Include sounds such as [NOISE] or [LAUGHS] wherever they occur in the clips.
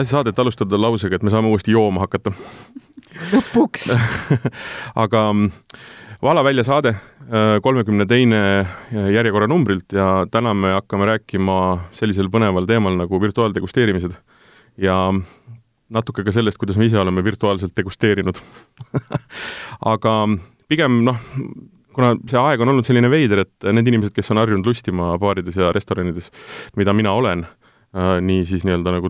tahtsin saadet alustada lausega, et me saame uuesti jooma hakata. [LAUGHS] lõpuks [LAUGHS] aga mm, Vala välja saade, äh, kolmekümne teine järjekorranumbrilt ja täna me hakkame rääkima sellisel põneval teemal nagu virtuaaldegusteerimised. ja natuke ka sellest, kuidas me ise oleme virtuaalselt degusteerinud [LAUGHS] aga pigem noh, kuna see aeg on olnud selline veider, et need inimesed, kes on harjunud lustima baarides ja restoranides, mida mina olen, äh, nii siis nii-öelda nagu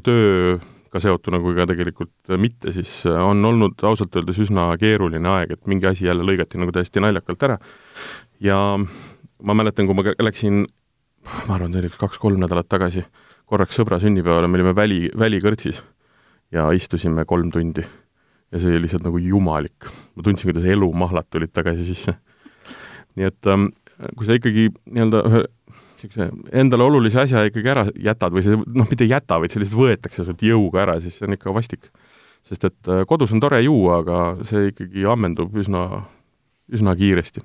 tööga seotuna kui ka tegelikult mitte, siis äh, on olnud ausalt öeldes üsna keeruline aeg, et mingi asi jälle lõigati nagu täiesti naljakalt ära. ja ma mäletan, kui ma läksin, ma arvan, see oli kaks-kolm nädalat tagasi, korraks sõbra sünnipäevale, me olime väli, välikõrtsis ja istusime kolm tundi. ja see oli lihtsalt nagu jumalik. ma tundsin, kuidas elumahlad tulid tagasi sisse nii et ähm, kui sa ikkagi nii-öelda ühe niisuguse endale olulise asja ikkagi ära jätad või see noh, mitte ei jäta, vaid see lihtsalt võetakse sult jõuga ära, siis see on ikka vastik. sest et äh, kodus on tore juua, aga see ikkagi ammendub üsna, üsna kiiresti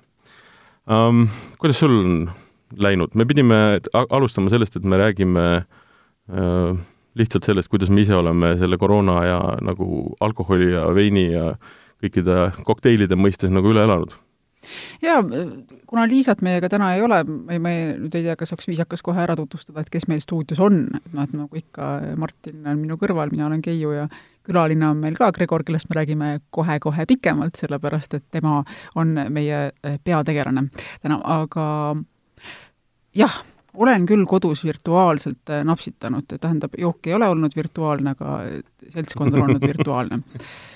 um,. Kuidas sul on läinud, me pidime alustama sellest, et me räägime uh, lihtsalt sellest, kuidas me ise oleme selle koroona ja nagu alkoholi ja veini ja kõikide kokteilide mõistes nagu üle elanud jaa, kuna Liisat meiega täna ei ole, ma, ma nüüd ei tea, kas oleks viisakas kohe ära tutvustada, et kes meil stuudios on, et noh, et nagu ikka, Martin on minu kõrval, mina olen Keiu ja külaline on meil ka Gregor, kellest me räägime kohe-kohe pikemalt, sellepärast et tema on meie eh, peategelane täna, aga jah, olen küll kodus virtuaalselt eh, napsitanud, tähendab, jook ei ole olnud virtuaalne, aga seltskond on olnud virtuaalne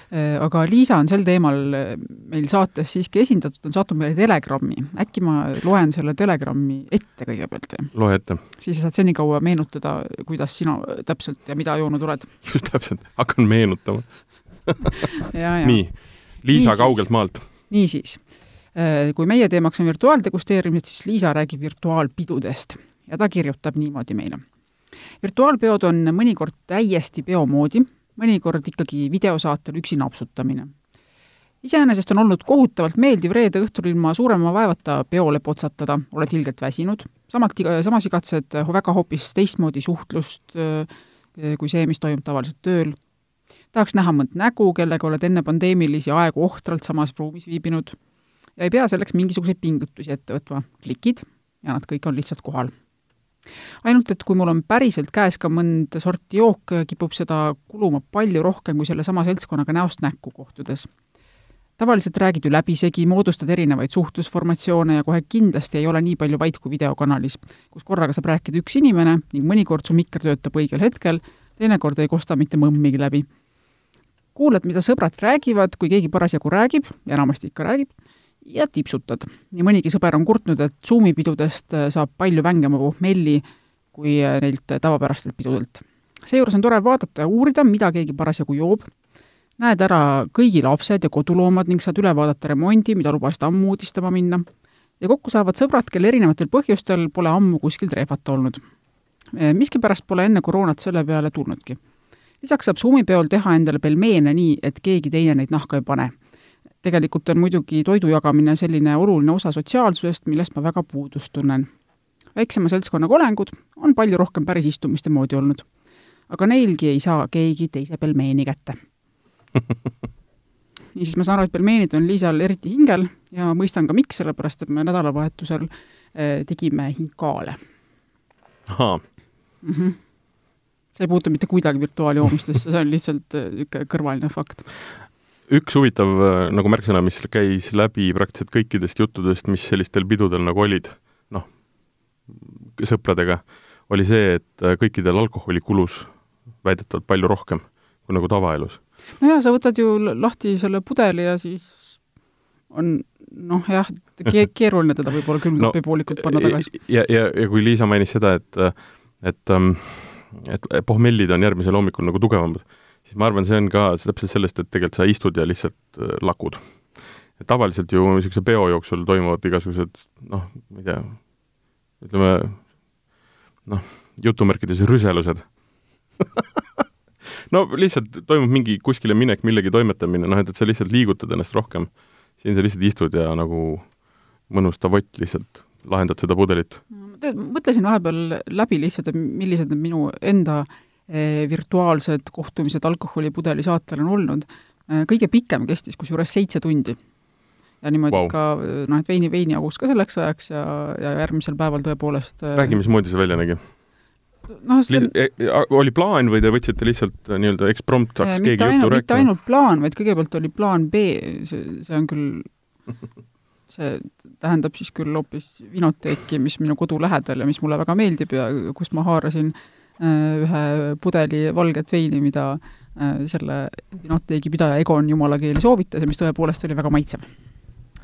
Äh, aga Liisa on sel teemal äh, meil saates siiski esindatud, on saatnud meile telegrammi. äkki ma loen selle telegrammi ette kõigepealt? loe ette. siis sa saad senikaua meenutada, kuidas sina täpselt ja mida joonud oled. [LAUGHS] just täpselt, hakkan meenutama [LAUGHS] nii, Liisa Niisiis. kaugelt maalt. niisiis, äh, kui meie teemaks on virtuaaldegusteerimised, siis Liisa räägib virtuaalpidudest ja ta kirjutab niimoodi meile. virtuaalpeod on mõnikord täiesti peo moodi mõnikord ikkagi videosaatel üksi napsutamine. iseenesest on olnud kohutavalt meeldiv reede õhtul ilma suurema vaevata peole potsatada, oled ilgelt väsinud, samalt, samas igatsed väga hoopis teistmoodi suhtlust kui see, mis toimub tavaliselt tööl. tahaks näha mõnd nägu, kellega oled enne pandeemilisi aegu ohtralt samas ruumis viibinud ja ei pea selleks mingisuguseid pingutusi ette võtma, klikid ja nad kõik on lihtsalt kohal ainult et kui mul on päriselt käes ka mõnda sorti jook, kipub seda kuluma palju rohkem kui sellesama seltskonnaga näost näkku kohtudes. tavaliselt räägid ju läbisegi, moodustad erinevaid suhtlusformatsioone ja kohe kindlasti ei ole nii palju vait kui videokanalis, kus korraga saab rääkida üks inimene ning mõnikord su mikker töötab õigel hetkel, teinekord ei kosta mitte mõmmigi läbi. kuulad, mida sõbrad räägivad, kui keegi parasjagu räägib, enamasti ikka räägib, ja tipsutad. nii mõnigi sõber on kurtnud, et Zoomi pidudest äh, saab palju vängema pohmelli kui äh, neilt tavapärastelt pidudelt. seejuures on tore vaadata ja uurida, mida keegi parasjagu joob, näed ära kõigi lapsed ja koduloomad ning saad üle vaadata remondi, mida lubasid ammu uudistama minna. ja kokku saavad sõbrad, kel erinevatel põhjustel pole ammu kuskilt rehvata olnud. Äh, miskipärast pole enne koroonat selle peale tulnudki. lisaks saab Zoomi peol teha endale pelmeene nii, et keegi teine neid nahka ei pane tegelikult on muidugi toidu jagamine selline oluline osa sotsiaalsusest, millest ma väga puudust tunnen. väiksema seltskonnaga olengud on palju rohkem päris istumiste moodi olnud. aga neilgi ei saa keegi teise pelmeeni kätte [LAUGHS] niisiis, ma saan aru, et pelmeenid on Liisal eriti hingel ja mõistan ka miks, sellepärast et me nädalavahetusel eh, tegime hinkaale. ahaa mm. -hmm. see ei puutu mitte kuidagi virtuaaljoomistesse, see on lihtsalt niisugune eh, kõrvaline fakt üks huvitav äh, nagu märksõna, mis käis läbi praktiliselt kõikidest juttudest, mis sellistel pidudel nagu olid, noh, sõpradega, oli see, et äh, kõikidel alkoholi kulus väidetavalt palju rohkem kui nagu tavaelus. no jaa, sa võtad ju lahti selle pudeli ja siis on noh, jah, [LAUGHS] keeruline teda võib-olla külmkapi no, poolikult panna tagasi. ja, ja, ja kui Liisa mainis seda, et et ähm, et pohmellid on järgmisel hommikul nagu tugevamad siis ma arvan, see on ka täpselt sellest, et tegelikult sa istud ja lihtsalt äh, lakud. tavaliselt ju niisuguse peo jooksul toimuvad igasugused noh, ma ei tea, ütleme noh, jutumärkides rüselused [LAUGHS] no lihtsalt toimub mingi kuskile minek, millegi toimetamine, noh et, et sa lihtsalt liigutad ennast rohkem. siin sa lihtsalt istud ja nagu mõnus davott lihtsalt lahendad seda pudelit. mõtlesin vahepeal läbi lihtsalt, et millised need minu enda virtuaalsed kohtumised alkoholipudeli saatel on olnud. kõige pikem kestis kusjuures seitse tundi. ja niimoodi wow. ka noh, et veini, veini jagus ka selleks ajaks ja, ja järgmisel päeval tõepoolest räägi, mismoodi see välja nägi? noh, see on... Oli plaan või te võtsite lihtsalt nii-öelda eksprompt, hakkas keegi juttu rääkima? mitte ainult plaan, vaid kõigepealt oli plaan B, see, see on küll [LAUGHS] see tähendab siis küll hoopis vinoteeki, mis minu kodu lähedal ja mis mulle väga meeldib ja kust ma haarasin äh, ühe pudeli valget veini, mida äh, selle vinoteegi pidaja Egon jumala keeli soovitas ja mis tõepoolest oli väga maitsev.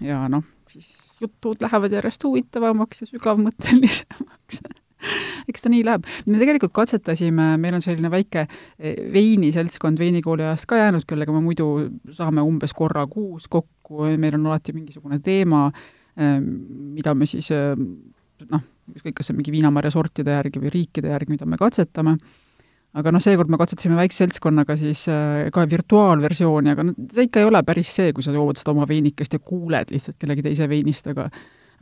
ja noh, siis jutud lähevad järjest huvitavamaks ja sügavmõttelisemaks [LAUGHS] eks ta nii läheb. me tegelikult katsetasime, meil on selline väike eh, veiniseltskond veinikooli ajast ka jäänud, kellega me muidu saame umbes korra kuus kokku, meil on alati mingisugune teema, eh, mida me siis eh, noh, ükskõik, kas see on mingi viinamarja sortide järgi või riikide järgi, mida me katsetame, aga noh, seekord me katsetasime väikse seltskonnaga siis ka virtuaalversiooni, aga noh, see ikka ei ole päris see, kui sa jood seda oma veinikest ja kuuled lihtsalt kellegi teise veinist, aga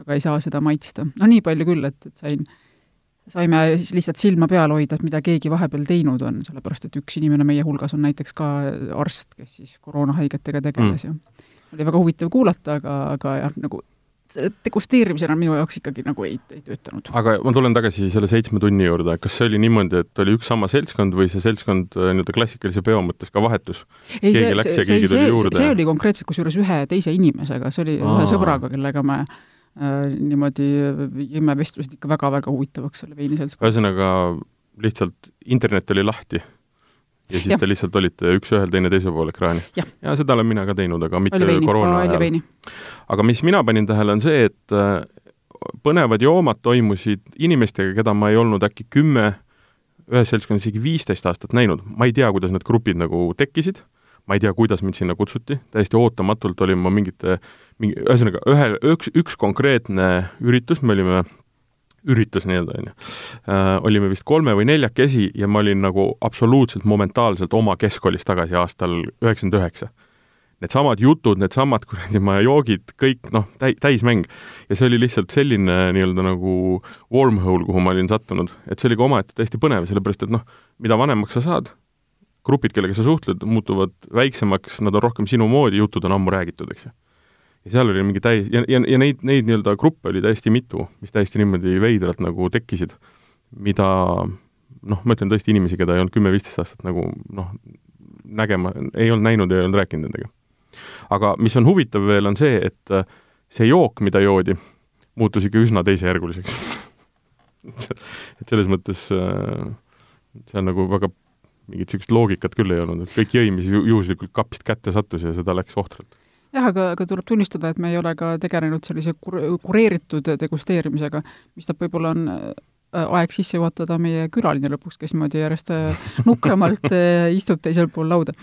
aga ei saa seda maitsta. no nii palju küll, et, et sain äh, saime siis lihtsalt silma peal hoida, et mida keegi vahepeal teinud on, sellepärast et üks inimene meie hulgas on näiteks ka arst, kes siis koroonahaigetega tegeles mm. ja oli väga huvitav kuulata, aga, aga jah, nagu degusteerimisena minu jaoks ikkagi nagu ei, ei töötanud. aga ma tulen tagasi selle seitsme tunni juurde, kas see oli niimoodi, et oli üks sama seltskond või see seltskond äh, nii-öelda klassikalise peo mõttes ka vahetus? ei, see, see, see, see, see oli konkreetselt kusjuures ühe teise inimesega, see oli Aa. ühe sõbraga, kellega me äh, Äh, niimoodi viime vestlused ikka väga-väga huvitavaks selle veiniseltskonnaga. ühesõnaga, lihtsalt internet oli lahti ja siis ja. te lihtsalt olite üks-ühel, teine teise pool ekraani? ja, seda olen mina ka teinud, aga mitte koroona ajal. aga mis mina panin tähele, on see, et äh, põnevad joomad toimusid inimestega, keda ma ei olnud äkki kümme, ühes seltskonnas isegi viisteist aastat näinud. ma ei tea, kuidas need grupid nagu tekkisid, ma ei tea, kuidas mind sinna kutsuti, täiesti ootamatult olin ma mingite mingi, ühesõnaga ühe, üks, üks konkreetne üritus, me olime üritus nii-öelda, on ju äh,, olime vist kolme või neljakesi ja ma olin nagu absoluutselt momentaalselt oma keskkoolis tagasi aastal üheksakümmend üheksa. Needsamad jutud, needsamad [LAUGHS] kuradi ma joogid, kõik noh, täi-, täismäng. ja see oli lihtsalt selline nii-öelda nagu wormhole, kuhu ma olin sattunud, et see oli ka omaette täiesti põnev, sellepärast et noh, mida vanemaks sa saad, grupid, kellega sa suhtled, muutuvad väiksemaks, nad on rohkem sinu moodi, jutud on ammu räägitud, eks ju ja seal oli mingi täis, ja, ja, ja neid, neid nii-öelda gruppe oli täiesti mitu, mis täiesti niimoodi veidralt nagu tekkisid, mida noh, ma ütlen tõesti inimesi, keda ei olnud kümme-viisteist aastat nagu noh, nägema, ei olnud näinud ei olnud rääkinud nendega. aga mis on huvitav veel, on see, et äh, see jook, mida joodi, muutus ikka üsna teisejärguliseks [LAUGHS] et selles mõttes äh, see on nagu väga mingit niisugust loogikat küll ei olnud, et kõik jõi, mis juhuslikult kapist kätte sattus ja seda läks ohtralt jah, aga, aga tuleb tunnistada, et me ei ole ka tegelenud sellise kur-, kureeritud degusteerimisega, mistap võib-olla on äh, aeg sisse juhatada meie külaline lõpuks, kes niimoodi järjest äh, nukramalt äh, istub teisel pool lauda.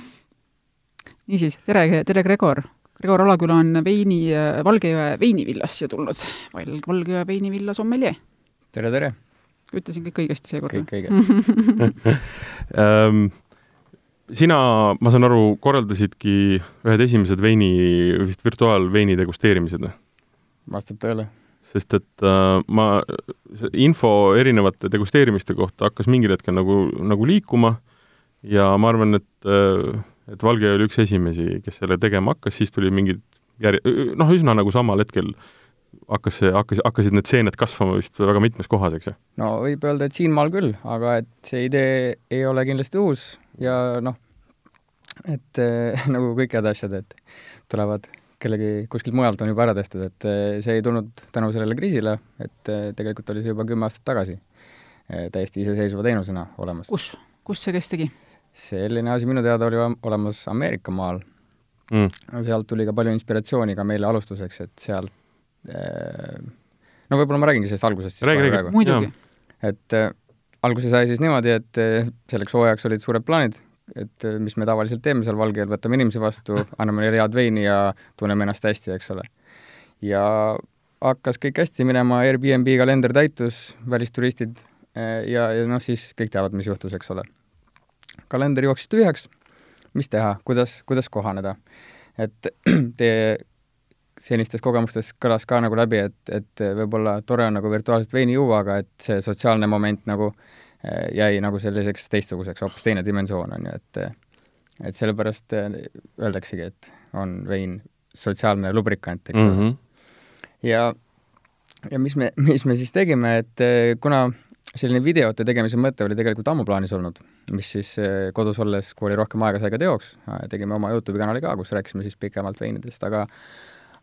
niisiis, tere, tere, Gregor! Gregor Alaküla on veini, Valgejõe veinivillast siia tulnud. Val-, Valgejõe veinivilla sommeljee. tere, tere! ütlesin kõik õigesti seekord? kõik õige ehm, [LAUGHS] sina, ma saan aru, korraldasidki ühed esimesed veini, vist virtuaalveini degusteerimised või? vastab tõele. sest et äh, ma, info erinevate degusteerimiste kohta hakkas mingil hetkel nagu, nagu liikuma ja ma arvan, et, äh, et Valge oli üks esimesi, kes selle tegema hakkas, siis tuli mingid järje-, noh, üsna nagu samal hetkel hakkas see, hakkas, hakkasid need seened kasvama vist väga mitmes kohas, eks ju? no võib öelda, et siinmaal küll, aga et see idee ei ole kindlasti uus ja noh, et äh, [LAUGHS] nagu kõik head asjad, et tulevad kellegi kuskilt mujalt on juba ära tehtud, et äh, see ei tulnud tänu sellele kriisile, et äh, tegelikult oli see juba kümme aastat tagasi täiesti iseseisva teenusena olemas. kus, kus see, kes tegi? selline asi minu teada oli olemas Ameerika maal mm.. sealt tuli ka palju inspiratsiooni ka meile alustuseks, et sealt no võib-olla ma räägingi sellest algusest siis räägi, räägi. muidugi. et äh, alguse sai siis niimoodi, et selleks hooajaks olid suured plaanid, et äh, mis me tavaliselt teeme seal Valgel, võtame inimesi vastu, [LAUGHS] anname neile head veini ja tunneme ennast hästi, eks ole. ja hakkas kõik hästi minema, Airbnb kalender täitus, välisturistid äh, ja, ja noh, siis kõik teavad, mis juhtus, eks ole. kalender jooksis tühjaks, mis teha, kuidas, kuidas kohaneda? et [CLEARS THROAT] teie senistes kogemustes kõlas ka nagu läbi, et, et võib-olla tore on nagu virtuaalselt veini juua, aga et see sotsiaalne moment nagu jäi nagu selliseks teistsuguseks, hoopis teine dimensioon, on ju, et et sellepärast öeldaksegi, et on vein sotsiaalne lubrikant, eks ole. Mm -hmm.. ja, ja mis me, mis me siis tegime, et kuna selline videote tegemise mõte oli tegelikult ammu plaanis olnud, mis siis kodus olles, kui oli rohkem aega, sai ka teoks, tegime oma Youtube'i kanali ka, kus rääkisime siis pikemalt veinidest, aga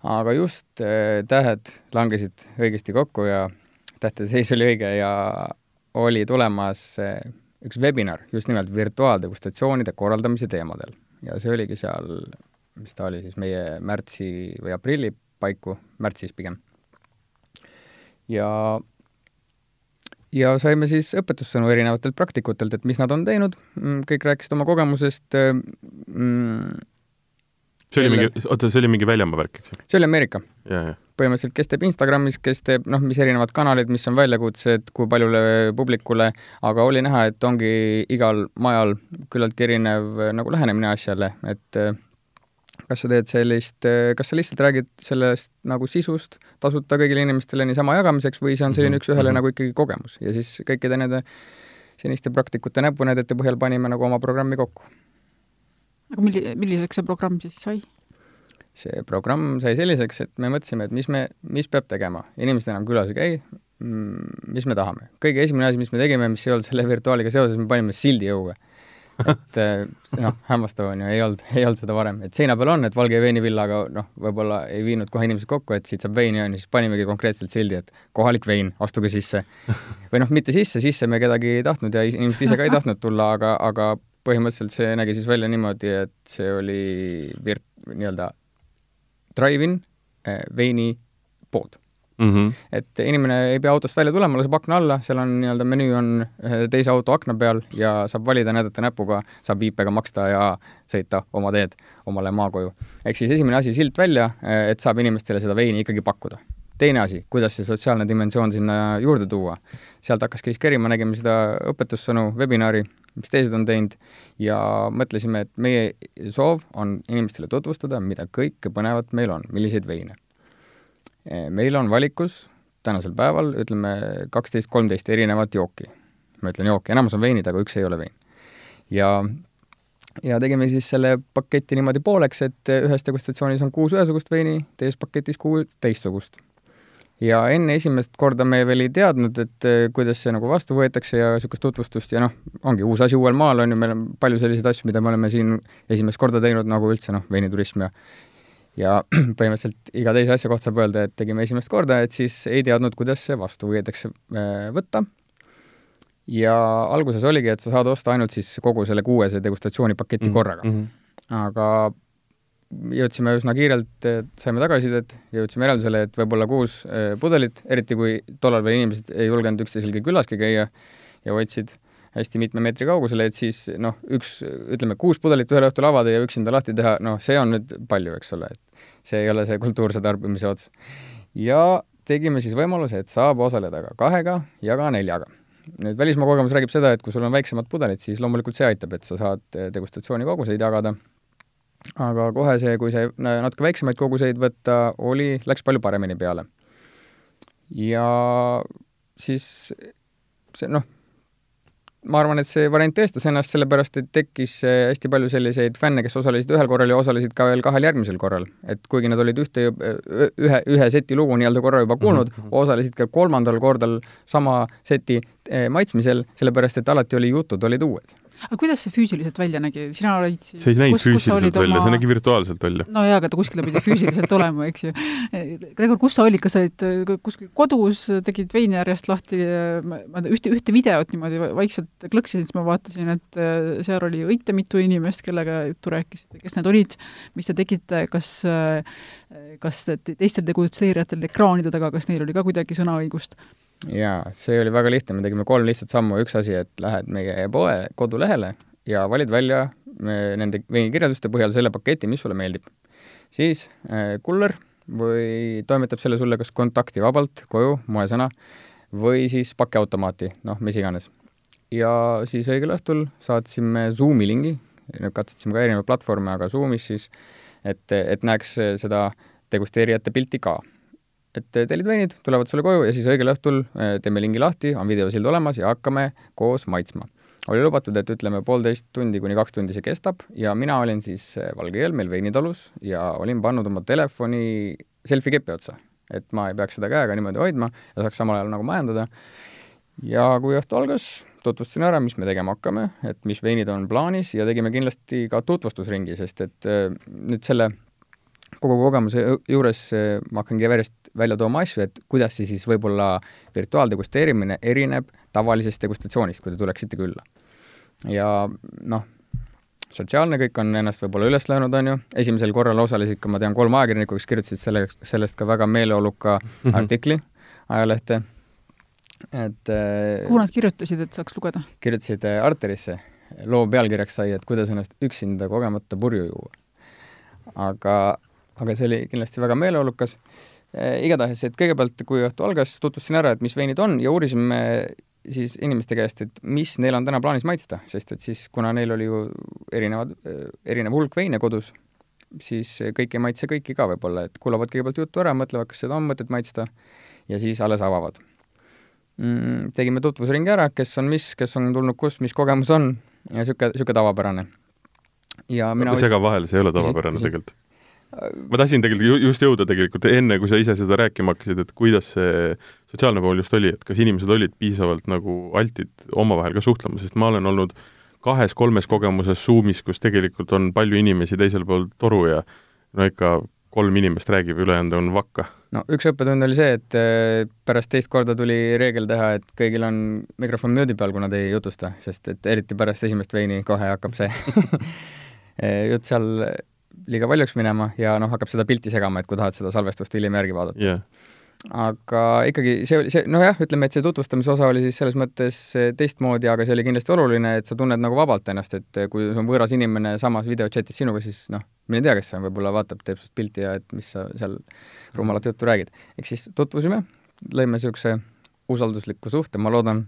aga just tähed langesid õigesti kokku ja tähtede seis oli õige ja oli tulemas üks webinar just nimelt virtuaaldegustatsioonide korraldamise teemadel. ja see oligi seal, mis ta oli siis, meie märtsi või aprilli paiku, märtsis pigem. ja, ja saime siis õpetussõnu erinevatelt praktikutelt, et mis nad on teinud, mm, kõik rääkisid oma kogemusest mm,, see oli mingi, oota, see oli mingi väljamaa värk, eks ju? see oli Ameerika. põhimõtteliselt, kes teeb Instagramis, kes teeb noh, mis erinevad kanalid, mis on väljakutsed, kui paljule publikule, aga oli näha, et ongi igal majal küllaltki erinev nagu lähenemine asjale, et kas sa teed sellist, kas sa lihtsalt räägid sellest nagu sisust tasuta kõigile inimestele niisama jagamiseks või see on selline mhm, üks-ühele mm -hmm. nagu ikkagi kogemus ja siis kõikide nende seniste praktikute näpunäidete põhjal panime nagu oma programmi kokku aga milli-, milliseks see programm siis sai? see programm sai selliseks, et me mõtlesime, et mis me, mis peab tegema, inimesed enam külas ei käi, mm, mis me tahame. kõige esimene asi, mis me tegime, mis ei olnud selle virtuaaliga seoses, me panime sildi õue. et eh, noh, hämmastav on ju, ei olnud, ei olnud seda varem, et seina peal on, et valge veinivill, aga noh, võib-olla ei viinud kohe inimesed kokku, et siit saab veini, on ju, siis panimegi konkreetselt sildi, et kohalik vein, astuge sisse. või noh, mitte sisse, sisse me kedagi ei tahtnud ja inimesed ise ka ei tahtnud tulla, aga, aga põhimõtteliselt see nägi siis välja niimoodi, et see oli virt-, nii-öelda drive-in eh, veinipood mm. -hmm. et inimene ei pea autost välja tulema, laseb akna alla, seal on nii-öelda menüü on ühe teise auto akna peal ja saab valida, näidata näpuga, saab viipega maksta ja sõita oma teed omale maakoju. ehk siis esimene asi, silt välja, eh, et saab inimestele seda veini ikkagi pakkuda teine asi, kuidas see sotsiaalne dimensioon sinna juurde tuua. sealt hakkaski siis kerima, nägime seda õpetussõnu, webinari, mis teised on teinud, ja mõtlesime, et meie soov on inimestele tutvustada, mida kõike põnevat meil on, milliseid veine. meil on valikus tänasel päeval, ütleme, kaksteist, kolmteist erinevat jooki. ma ütlen jooki, enamus on veinid, aga üks ei ole vein. ja ja tegime siis selle paketi niimoodi pooleks, et ühes degustatsioonis on kuus ühesugust veini, teises paketis kuus teistsugust ja enne esimest korda me veel ei teadnud, et eh, kuidas see nagu vastu võetakse ja niisugust tutvustust ja noh, ongi uus asi uuel maal, on ju, meil on palju selliseid asju, mida me oleme siin esimest korda teinud, nagu üldse noh, veiniturism ja ja [CLEARS THROAT] põhimõtteliselt iga teise asja kohta saab öelda, et tegime esimest korda, et siis ei teadnud, kuidas see vastu võetakse eh, võtta. ja alguses oligi, et sa saad osta ainult siis kogu selle kuuese degustatsioonipaketi mm -hmm. korraga. Mhm. aga jõudsime üsna kiirelt, saime tagasisidet jõudsime järeldusele, et võib-olla kuus eh, pudelit, eriti kui tollal veel inimesed ei julgenud üksteiselgi külaski käia ja hoidsid hästi mitme meetri kaugusele, et siis noh, üks, ütleme, kuus pudelit ühel õhtul avada ja üksinda lahti teha, noh, see on nüüd palju, eks ole, et see ei ole see kultuurse tarbimise ots. ja tegime siis võimaluse, et saab osaleda ka kahega ja ka neljaga. nüüd välismaa kogemus räägib seda, et kui sul on väiksemad pudelid, siis loomulikult see aitab, et sa saad degustatsiooni koguseid jagada aga kohe see, kui sai natuke väiksemaid koguseid võtta, oli, läks palju paremini peale. ja siis see noh, ma arvan, et see variant tõestas ennast sellepärast, et tekkis hästi palju selliseid fänne, kes osalesid ühel korral ja osalesid ka veel kahel järgmisel korral. et kuigi nad olid ühte, ühe, ühe seti lugu nii-öelda korra juba kuulnud mm, -hmm. osalesid ka kolmandal kordal sama seti maitsmisel, sellepärast et alati oli jutud olid uued aga kuidas see füüsiliselt välja nägi, sina olid siis see ei näinud füüsiliselt välja oma..., see nägi virtuaalselt välja. no jaa, aga ta kuskil pidi füüsiliselt olema, eks ju. Gregor, kus sa olid, kas sa olid äh, kuskil kodus, tegid veini järjest lahti, ma ühte, ühte videot niimoodi vaikselt klõksisin, siis ma vaatasin, et äh, seal oli õite mitu inimest, kellega juttu rääkisite, kes need olid, mis te tegite, kas äh, kas teistel tegutseerijatel ekraanide taga, kas neil oli ka kuidagi sõnaõigust? Jaa, see oli väga lihtne, me tegime kolm lihtsat sammu, üks asi, et lähed meie poe kodulehele ja valid välja nende veinikirjelduste põhjal selle paketi, mis sulle meeldib. siis äh, kuller või toimetab selle sulle kas kontaktivabalt koju, moesõna, või siis pakiautomaati, noh, mis iganes. ja siis õigel õhtul saatsime Zoomi lingi, katsetasime ka erinevaid platvorme, aga Zoomis siis, et, et näeks seda degusteerijate pilti ka et tellid veinid, tulevad sulle koju ja siis õigel õhtul teeme lingi lahti, on videosild olemas ja hakkame koos maitsma oli lubatud, et ütleme, poolteist tundi kuni kaks tundi see kestab ja mina olin siis valge jõel meil veinitalus ja olin pannud oma telefoni selfie kepi otsa. et ma ei peaks seda käega niimoodi hoidma ja saaks samal ajal nagu majandada. ja kui õhtu algas, tutvustasin ära, mis me tegema hakkame, et mis veinid on plaanis ja tegime kindlasti ka tutvustusringi, sest et äh, nüüd selle kogu kogemuse juures äh, ma hakkangi järjest välja tooma asju, et kuidas see siis võib-olla virtuaaldegusteerimine erineb tavalisest degustatsioonist, kui te tuleksite külla ja noh, sotsiaalne kõik on ennast võib-olla üles löönud, on ju, esimesel korral osalesid ka, ma tean, kolm ajakirjanikku, kes kirjutasid selle, sellest ka väga meeleoluka -hmm. artikli ajalehte, et äh, kuhu nad kirjutasid, et saaks lugeda? kirjutasid äh, Arterisse, loo pealkirjaks sai, et kuidas ennast üksinda kogemata purju juua. aga, aga see oli kindlasti väga meeleolukas e,. igatahes, et kõigepealt, kui õhtu algas, tutvustasin ära, et mis veinid on ja uurisime siis inimeste käest, et mis neil on täna plaanis maitsta, sest et siis, kuna neil oli ju erinevad, erinev hulk veine kodus, siis kõik ei maitse kõiki ka võib-olla, et kuulavad kõigepealt juttu ära, mõtlevad, kas seda on mõtet maitsta ja siis alles avavad mm,. tegime tutvusringi ära, kes on mis, kes on tulnud kust, mis kogemus on ja niisugune, niisugune tavapärane. ja mina ma segan vahele, see ei ole tavapärane tegelikult ma tahtsin tegelikult just jõuda tegelikult enne, kui sa ise seda rääkima hakkasid, et kuidas see sotsiaalne pool just oli, et kas inimesed olid piisavalt nagu altid omavahel ka suhtlema, sest ma olen olnud kahes-kolmes kogemuses Zoomis, kus tegelikult on palju inimesi teisel pool toru ja no ikka kolm inimest räägib, ülejäänud on vakka. no üks õppetund oli see, et äh, pärast teist korda tuli reegel teha, et kõigil on mikrofon müüdi peal, kui nad ei jutusta, sest et eriti pärast esimest veini kohe hakkab see [LAUGHS] jutt seal liiga paljuks minema ja noh, hakkab seda pilti segama, et kui tahad seda salvestust hiljem järgi vaadata yeah. aga ikkagi see oli, see, nojah, ütleme, et see tutvustamise osa oli siis selles mõttes teistmoodi, aga see oli kindlasti oluline, et sa tunned nagu vabalt ennast, et kui on võõras inimene samas videochatis sinuga, siis noh, mine tea, kes see on, võib-olla vaatab, teeb sinust pilti ja et mis sa seal rumalat juttu räägid. ehk siis tutvusime, lõime niisuguse usaldusliku suhte, ma loodan,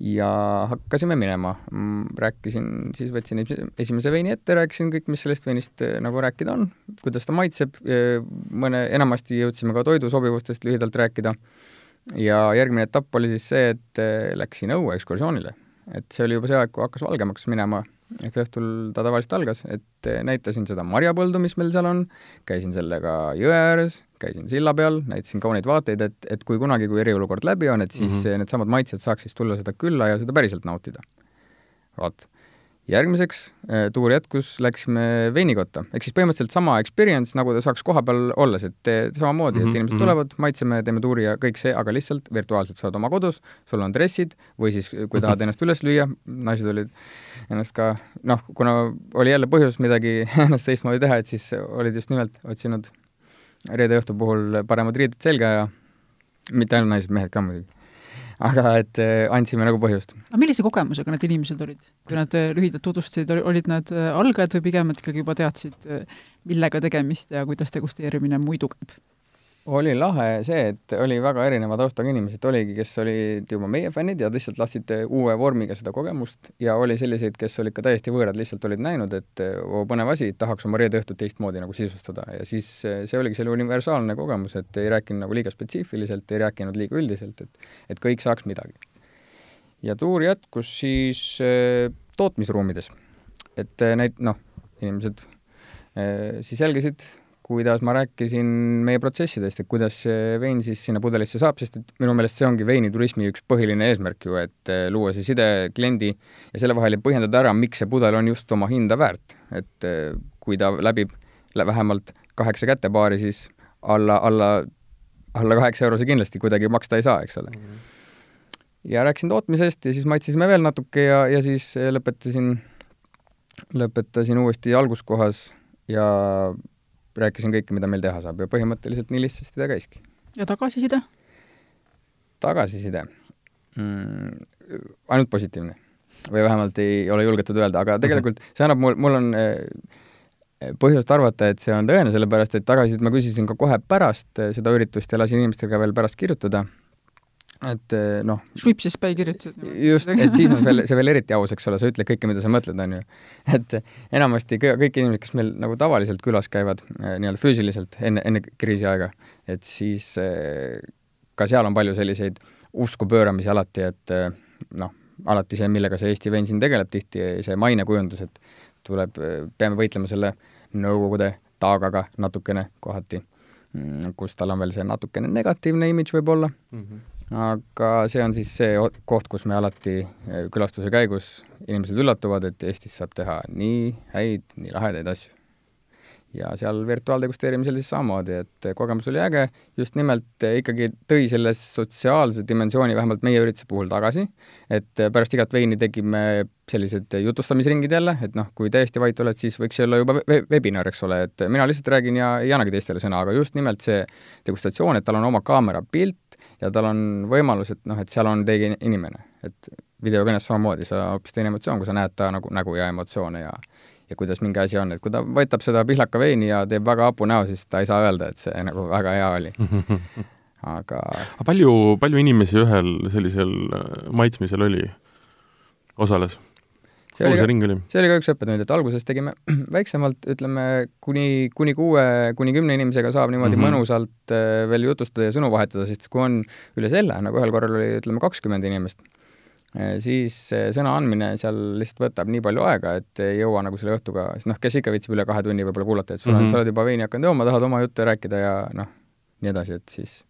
ja hakkasime minema. Mm, rääkisin, siis võtsin esimese veini ette, rääkisin kõik, mis sellest veinist eh, nagu rääkida on, kuidas ta maitseb, eh, mõne, enamasti jõudsime ka toidu sobivustest lühidalt rääkida, ja järgmine etapp oli siis see, et eh, läksin õue ekskursioonile. et see oli juba see aeg, kui hakkas valgemaks minema et õhtul ta tavaliselt algas, et näitasin seda marjapõldu, mis meil seal on, käisin sellega jõe ääres, käisin silla peal, näitasin kauneid vaateid, et, et kui kunagi, kui eriolukord läbi on, et siis mm -hmm. needsamad maitsjad saaks siis tulla seda külla ja seda päriselt nautida. vot järgmiseks äh, tuur jätkus, läksime veinikotta, ehk siis põhimõtteliselt sama experience, nagu ta saaks kohapeal olles, et samamoodi mm, -hmm, et mhm, inimesed -hmm. tulevad, maitseme, teeme tuuri ja kõik see, aga lihtsalt virtuaalselt sa oled oma kodus, sul on dressid või siis kui tahad ennast üles lüüa, naised olid ennast ka, noh, kuna oli jälle põhjus midagi [LAUGHS] ennast teistmoodi teha, et siis olid just nimelt otsinud reede õhtu puhul paremad riided selga ja mitte ainult naised, mehed ka muidugi aga et äh, andsime nagu põhjust. aga millise kogemusega need inimesed olid, kui nad äh, lühidalt tutvustasid, olid nad äh, algajad või pigem nad ikkagi juba teadsid, millega tegemist ja kuidas degusteerimine muidu käib? Oli lahe see, et oli väga erineva taustaga inimesi, et oligi, kes olid juba meie fännid ja lihtsalt lasid uue vormiga seda kogemust ja oli selliseid, kes olid ka täiesti võõrad, lihtsalt olid näinud, et oo, põnev asi, tahaks oma reede õhtut teistmoodi nagu sisustada ja siis see oligi selle universaalne kogemus, et ei rääkinud nagu liiga spetsiifiliselt, ei rääkinud liiga üldiselt, et et kõik saaks midagi. ja tuur jätkus siis äh, tootmisruumides. et äh, neid, noh, inimesed siis jälgisid kuidas ma rääkisin meie protsessidest, et kuidas see vein siis sinna pudelisse saab, sest et minu meelest see ongi veiniturismi üks põhiline eesmärk ju, et eh, luua see side kliendi ja selle vahel ja põhjendada ära, miks see pudel on just oma hinda väärt. et eh, kui ta läbib vähemalt kaheksa kätepaari, siis alla, alla, alla kaheksa euro see kindlasti kuidagi maksta ei saa, eks ole mm. -hmm. ja rääkisin tootmisest ja siis maitsesime veel natuke ja, ja siis lõpetasin, lõpetasin uuesti alguskohas ja rääkisin kõike, mida meil teha saab ja põhimõtteliselt nii lihtsasti ta käiski. ja tagasiside? tagasiside mm,? ainult positiivne. või vähemalt ei ole julgetud öelda, aga tegelikult see annab mul, mul on eh, põhjust arvata, et see on tõene, sellepärast et tagasisidet ma küsisin ka kohe pärast eh, seda üritust ja lasin inimestel ka veel pärast kirjutada. Et eh, noh, Schwipsis päi kirjutasid. just, et siis on veel, [LAUGHS] see veel eriti aus, eks ole, sa ütled kõike, mida sa mõtled, on ju. et enamasti kõik inimesed, kes meil nagu tavaliselt külas käivad eh, nii-öelda füüsiliselt enne, enne kriisiaega, et siis eh, ka seal on palju selliseid usku pööramisi alati, et noh, alati see, millega see Eesti vein siin tegeleb tihti, see mainekujundus, et tuleb, peame võitlema selle Nõukogude taagaga natukene kohati, mm, kus tal on veel see natukene negatiivne imidž võib-olla mm, -hmm aga see on siis see koht, kus me alati eh, külastuse käigus inimesed üllatuvad, et Eestis saab teha nii häid, nii lahedaid asju. ja seal virtuaaldegusteerimisel siis samamoodi, et kogemus oli äge, just nimelt eh, ikkagi tõi selle sotsiaalse dimensiooni vähemalt meie ürituse puhul tagasi, et eh, pärast igat veini tegime sellised jutustamisringid jälle, et noh, kui täiesti vait oled, siis võiks olla juba webinar, eks ole, et mina lihtsalt räägin ja ei annagi teistele sõna, aga just nimelt see degustatsioon, et tal on oma kaamera pilt, ja tal on võimalus, et noh, et seal on teine inimene, et videokõnes samamoodi, sa hoopis teine emotsioon, kui sa näed ta nagu nägu ja emotsioone ja ja kuidas mingi asi on, et kui ta võtab seda pihlaka veini ja teeb väga hapu näo, siis ta ei saa öelda, et see nagu väga hea oli. [LAUGHS] aga aga palju, palju inimesi ühel sellisel äh, maitsmisel oli, osales? See oli? see oli ka üks õppetund, et alguses tegime [CLEARS THROAT] väiksemalt, ütleme, kuni, kuni kuue, kuni kümne inimesega saab niimoodi mm -hmm. mõnusalt äh, veel jutustada ja sõnu vahetada, sest kui on üle selle, nagu ühel korral oli, ütleme, kakskümmend inimest, äh, siis sõna andmine seal lihtsalt võtab nii palju aega, et ei jõua nagu selle õhtuga, sest noh, kes ikka viitsib üle kahe tunni võib-olla kuulata, et sul on mm, -hmm. sa oled juba veini hakanud jooma, tahad oma juttu rääkida ja noh, nii edasi, et siis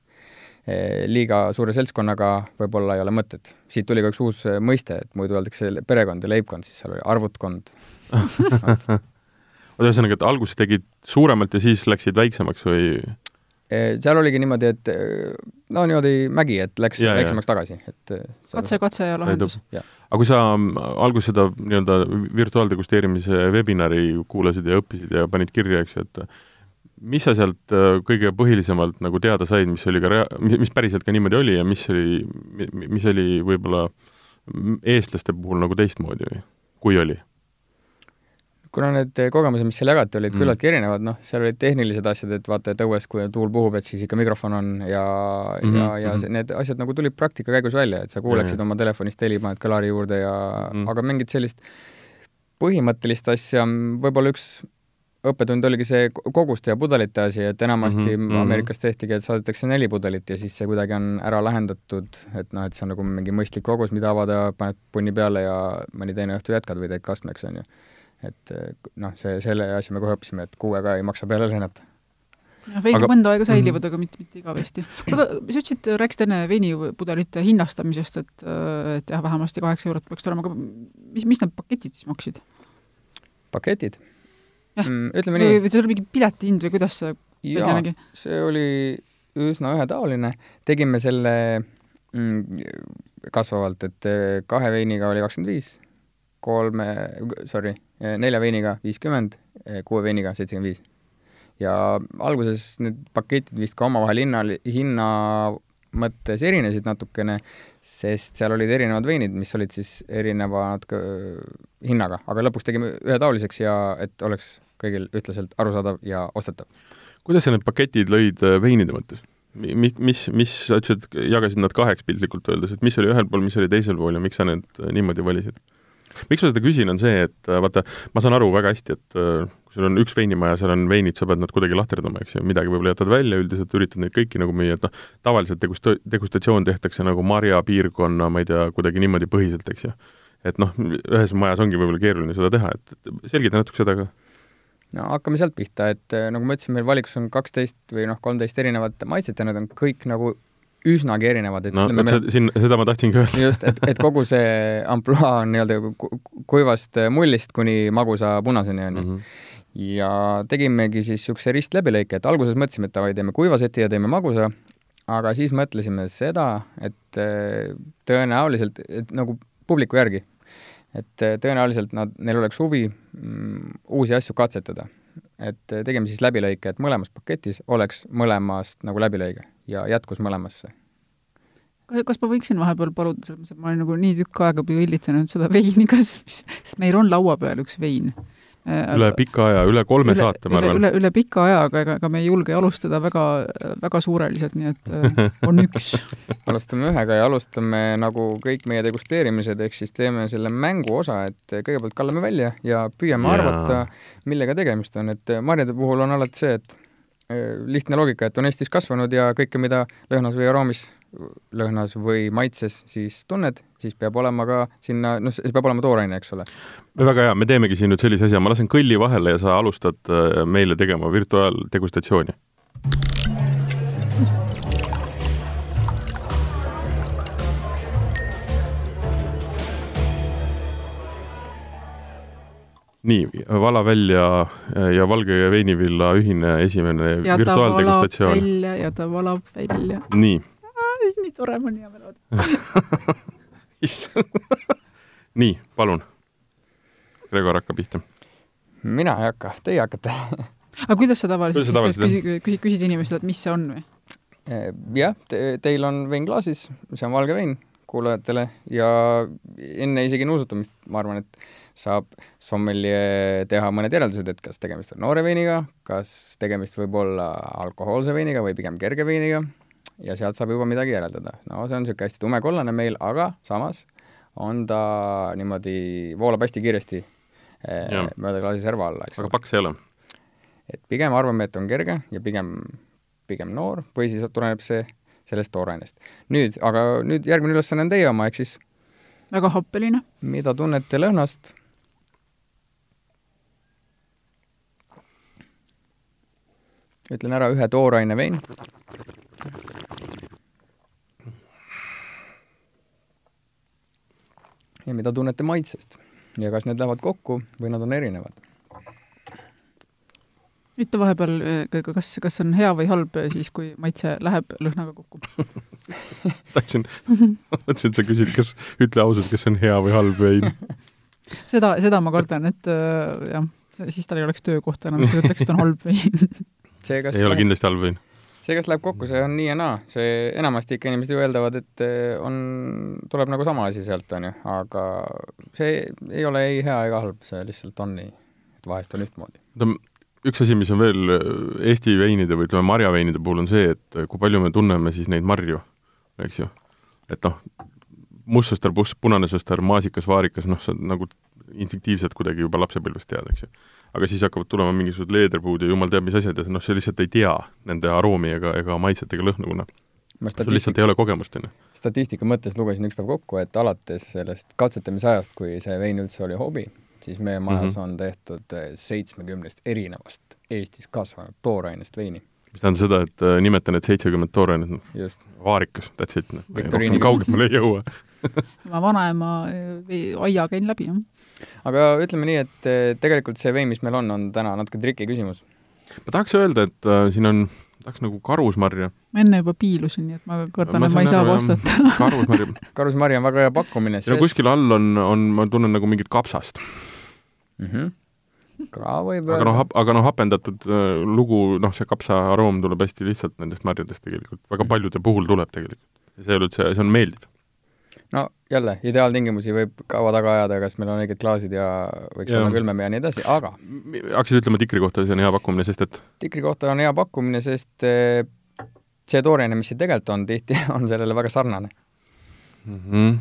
liiga suure seltskonnaga võib-olla ei ole mõtet. siit tuli ka üks uus eh, mõiste, et muidu öeldakse perekond ja leibkond, siis seal oli arvutkond oota, ühesõnaga, et alguses tegid suuremalt ja siis läksid väiksemaks või? Eh, seal oligi niimoodi, et no niimoodi mägi, et läks ja, väiksemaks ja. tagasi, et katse ja lahendus. aga kui sa mm, alguses seda nii-öelda virtuaaldegusteerimise webinari kuulasid ja õppisid ja panid kirja, eks ju, et mis sa sealt äh, kõige põhilisemalt nagu teada said, mis oli ka rea-, mis päriselt ka niimoodi oli ja mis oli, mis oli võib-olla eestlaste puhul nagu teistmoodi või, kui oli? kuna need kogemused, mis seal jagati, olid mm. küllaltki erinevad, noh, seal olid tehnilised asjad, et vaata, et õues, kui tuul puhub, et siis ikka mikrofon on ja mm, -hmm. ja, ja see, need asjad nagu tulid praktika käigus välja, et sa kuuleksid ja, oma telefonist heli, paned kõlari juurde ja mm. aga mingit sellist põhimõttelist asja, võib-olla üks õppetund oligi see koguste ja pudelite asi, et enamasti mm -hmm. Ameerikas tehtigi, et saadetakse neli pudelit ja siis see kuidagi on ära lahendatud, et noh, et see on nagu mingi mõistlik kogus, mida avada, paned punni peale ja mõni teine õhtu jätkad või teed kastmeks, on ju. et noh, see, selle asja me kohe õppisime, et kuuega ei maksa peale lennata jah, veinid aga... mõnda aega säilivad mm, -hmm. aga mitte, mitte igavesti. aga sa ütlesid, rääkisid enne veinipudelite hinnastamisest, et, et jah, vähemasti kaheksa eurot peaks olema, aga mis, mis need paketid siis maksid? paketid? Mm,. ütleme nii. või see oli mingi piletihind või kuidas see jaa, see oli üsna ühetaoline, tegime selle mm, kasvavalt, et eh, kahe veiniga oli kakskümmend viis, kolme, sorry, eh, nelja veiniga viiskümmend, eh, kuue veiniga seitsekümmend viis. ja alguses need paketid vist ka omavahel hinna, hinna mõttes erinesid natukene, sest seal olid erinevad veinid, mis olid siis erineva natuke hinnaga, aga lõpuks tegime ühetaoliseks ja et oleks kõigil ühtlaselt arusaadav ja ostetav. kuidas sa need paketid lõid äh, veinide mõttes? Mi-, mis, mis, sa ütlesid, jagasid nad kaheks piltlikult öeldes, et mis oli ühel pool, mis oli teisel pool ja miks sa need äh, niimoodi valisid? miks ma seda küsin, on see, et äh, vaata, ma saan aru väga hästi, et kui sul on üks veinimaja, seal on veinid, sa pead nad kuidagi lahterdama, eks ju, midagi võib-olla jätad välja, üldiselt üritad neid kõiki nagu müüa, et noh, tavaliselt degust-, degustatsioon tehtakse nagu marjapiirkonna, ma ei tea, kuidagi niimoodi põhiselt, eks ju. et noh, ühes majas ongi võib-olla keeruline seda teha, et, selgita natuke seda ka no hakkame sealt pihta, et eh, nagu ma ütlesin, meil valikus on kaksteist või noh, kolmteist erinevat maitset ja need on kõik nagu üsnagi erinevad, et no vot meil... siin, seda ma tahtsingi öelda. just, et, et kogu see ampluaa on nii-öelda kuivast mullist kuni magusa punaseni, on ju. Mhm. ja tegimegi siis niisuguse ristläbilõike, et alguses mõtlesime, et davai, teeme kuiva seti ja teeme magusa, aga siis mõtlesime seda, et eh, tõenäoliselt, et nagu publiku järgi, et äh, tõenäoliselt nad, neil oleks huvi mm, uusi asju katsetada. et äh, tegime siis läbilõike, et mõlemas paketis oleks mõlemast nagu läbilõige ja jätkus mõlemasse. kas ma võiksin vahepeal paluda, selles mõttes, et ma olen nagu nii tükk aega pillitsenud seda veini, kas, [LAUGHS] sest meil on laua peal üks vein, üle pika aja, üle kolme üle, saate, ma arvan. üle, üle pika aja, aga ega, ega me ei julge alustada väga, väga suureliselt, nii et äh, on üks. [LAUGHS] alustame ühega ja alustame nagu kõik meie degusteerimised, ehk siis teeme selle mängu osa, et kõigepealt kallame välja ja püüame Jaa. arvata, millega tegemist on, et marjade puhul on alati see, et lihtne loogika, et on Eestis kasvanud ja kõike, mida lõhnas või aroomis, lõhnas või maitses, siis tunned, siis peab olema ka sinna, noh, see peab olema tooraine, eks ole. väga hea, me teemegi siin nüüd sellise asja, ma lasen kõlli vahele ja sa alustad äh, meile tegema virtuaaldegustatsiooni. nii, vala välja äh, ja valge ja veinivilla ühine esimene ja ta valab virtuaaldegustatsioon. välja ja ta valab välja. nii, nii tore, mul on hea meel [LAUGHS] vaadata. issand nii, palun. Gregor hakkab pihta. mina ei hakka, teie hakkate aga kuidas sa tavaliselt tavaliselt, küsid, küsid, küsid inimestelt, et mis see on või? Eh, jah te,, teil on vein klaasis, see on valge vein kuulajatele ja enne isegi nuusutamist ma arvan, et saab sommeljee teha mõned järeldused, et kas tegemist on noore veiniga, kas tegemist võib olla alkohoolse veiniga või pigem kerge veiniga ja sealt saab juba midagi järeldada. no see on niisugune hästi tumekollane meil, aga samas on ta niimoodi, voolab hästi kiiresti eh, Jah. mööda klaasi serva alla, eks aga paks ei ole. et pigem arvame, et on kerge ja pigem, pigem noor või siis tuleneb see sellest toorainest. nüüd, aga nüüd järgmine ülesanne on teie oma, ehk siis väga happeline. mida tunnete lõhnast? ütlen ära ühe tooraine vein. Ja mida tunnete maitsest ja kas need lähevad kokku või nad on erinevad? ütle vahepeal, eh, kas, kas on hea või halb eh, siis, kui maitse läheb lõhnaga kokku? [LAUGHS] tahtsin, mõtlesin, et sa küsid, kas, ütle ausalt, kas see on hea või halb vein. [LAUGHS] seda, seda ma kardan, et äh, jah, siis tal ei oleks töökohta enam, ta ütleks, et on halb vein. see, kas ei ole kindlasti halb vein. See, kas läheb kokku, see on nii ja naa, see enamasti ikka inimesed ju eeldavad, et eh, on, tuleb nagu sama asi sealt, on ju, aga see ei ole ei hea ega halb, see lihtsalt on nii, et vahest on ühtmoodi. oota, üks asi, mis on veel äh, Eesti veinide või ütleme, marjaveinide puhul on see, et äh, kui palju me tunneme siis neid marju, eks ju. et noh, mustsõstar, punane sõstar, maasikas, vaarikas, noh, sa nagu instinktiivselt kuidagi juba lapsepõlvest tead, eks ju. Aga siis hakkavad tulema mingisugused leederpuud ja jumal teab mis asjad ja noh, sa lihtsalt ei tea nende aroomi ega, ega maitset ega lõhna, kuna sul lihtsalt ei ole kogemust, on ju. statistika mõttes lugesin üks päev kokku, et alates sellest katsetamise ajast, kui see vein üldse oli hobi, siis meie majas mm -hmm. on tehtud eh, seitsmekümnest erinevast Eestis kasvanud toorainest veini. mis tähendab seda, et äh, nimeta need seitsekümmend toorainet, noh, just, vaarikas, that's it, noh, kaugemale ei jõua. [LAUGHS] ma vanaema eh, aia käin läbi, jah. Aga ütleme nii, et eh, tegelikult see vein, mis meil on, on täna natuke triki küsimus. ma tahaks öelda, et äh, siin on, tahaks nagu karusmarja. ma enne juba piilusin, nii et ma kardan, Ma et ma ei saa vastata. [LAUGHS] karusmarja. karusmarja on väga hea pakkumine, ja kuskil all on, on, ma tunnen nagu mingit kapsast. mm -hmm. ka võib aga noh, aga noh, hapendatud äh, lugu, noh, see kapsa aroom tuleb hästi lihtsalt nendest marjadest tegelikult, väga paljude puhul tuleb tegelikult. see ei ole üldse, see on meeldiv. No jälle, ideaaltingimusi võib kaua taga ajada, kas meil on õiged klaasid ja võiks Jah. olla külmem ja nii edasi, aga hakkasid ütlema tikri kohta, see on hea pakkumine, sest et tikri kohta on hea pakkumine, sest eh, see tooraine, mis siin tegelikult on, tihti [LAUGHS] on sellele väga sarnane. mm -hmm.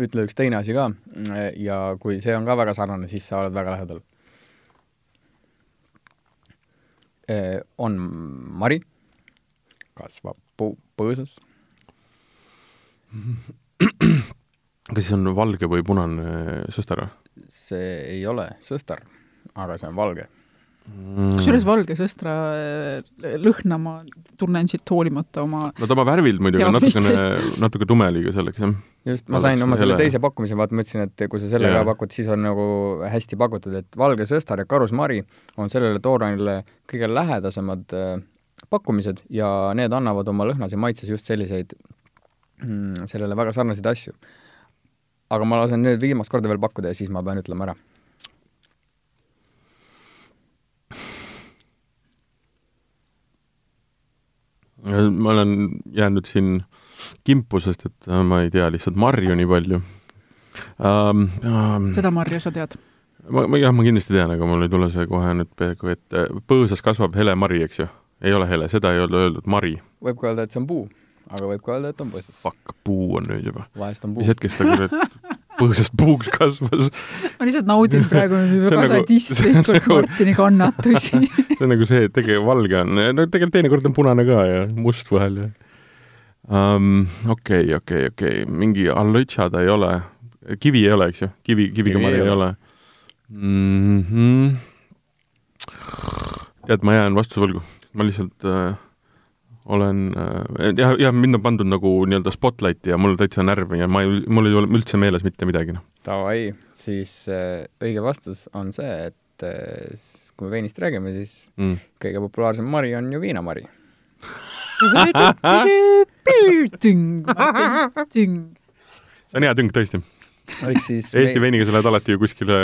Ütle üks teine asi ka ja kui see on ka väga sarnane, siis sa oled väga lähedal. on mari, kasvab puu, põõsas, kas siis on valge või punane sõster see ei ole sõstar, aga see on valge. mm.? kusjuures valge sõstra eh, lõhna ma tunnen siit hoolimata oma no tema värvilt muidugi on natukene natuke tume liiga selleks, jah. just, ma sain oma selle teise pakkumise, vaata ma ütlesin, et kui sa selle Jaa. ka pakud, siis on nagu hästi pakutud, et valge sõstar ja karusmari on sellele toorainele kõige lähedasemad äh, pakkumised ja need annavad oma lõhnas ja maitses just selliseid mm, sellele väga sarnaseid asju. aga ma lasen nüüd viimast korda veel pakkuda ja siis ma pean ütlema ära. Ma olen jäänud siin kimpu, sest et äh, ma ei tea lihtsalt marju nii palju um,. Um, seda marja sa tead? ma, ma jah, ma kindlasti tean, aga mul ei tule see kohe nüüd peaaegu ette. põõsas kasvab hele mari, eks ju? ei ole hele, seda ei ole öeldud, mari. võib ka öelda, et see on puu, aga võib ka öelda, et on põõsas. Fuck, puu on nüüd juba. vahest on puu. mis hetkest ta kurat [LAUGHS] põõsast puuks kasvas. ma lihtsalt naudin praegu [LAUGHS] väga nagu, sadistlikult nagu, Martini kannatusi [LAUGHS] see on nagu see, et tegelikult valge on, no tegelikult teinekord on punane ka ja must vahel ja um,. okei okay,, okei okay,, okei okay., mingi allõtša ta ei ole, kivi ei ole, eks ju, kivi, kiviga kivi ei ole mm. -hmm. tead, ma jään vastuse võlgu, ma lihtsalt äh, olen äh, jah, jah, mind on pandud nagu nii-öelda spotlighti ja mul täitsa närvi ja ma ei, mul ei ole üldse meeles mitte midagi, noh. Davai, siis äh, õige vastus on see, et äh, kui me veinist räägime, siis mm. kõige populaarsem mari on ju viinamari tüng, tüng. see on hea tüng tõesti. Eesti me... veiniga sa lähed alati ju kuskile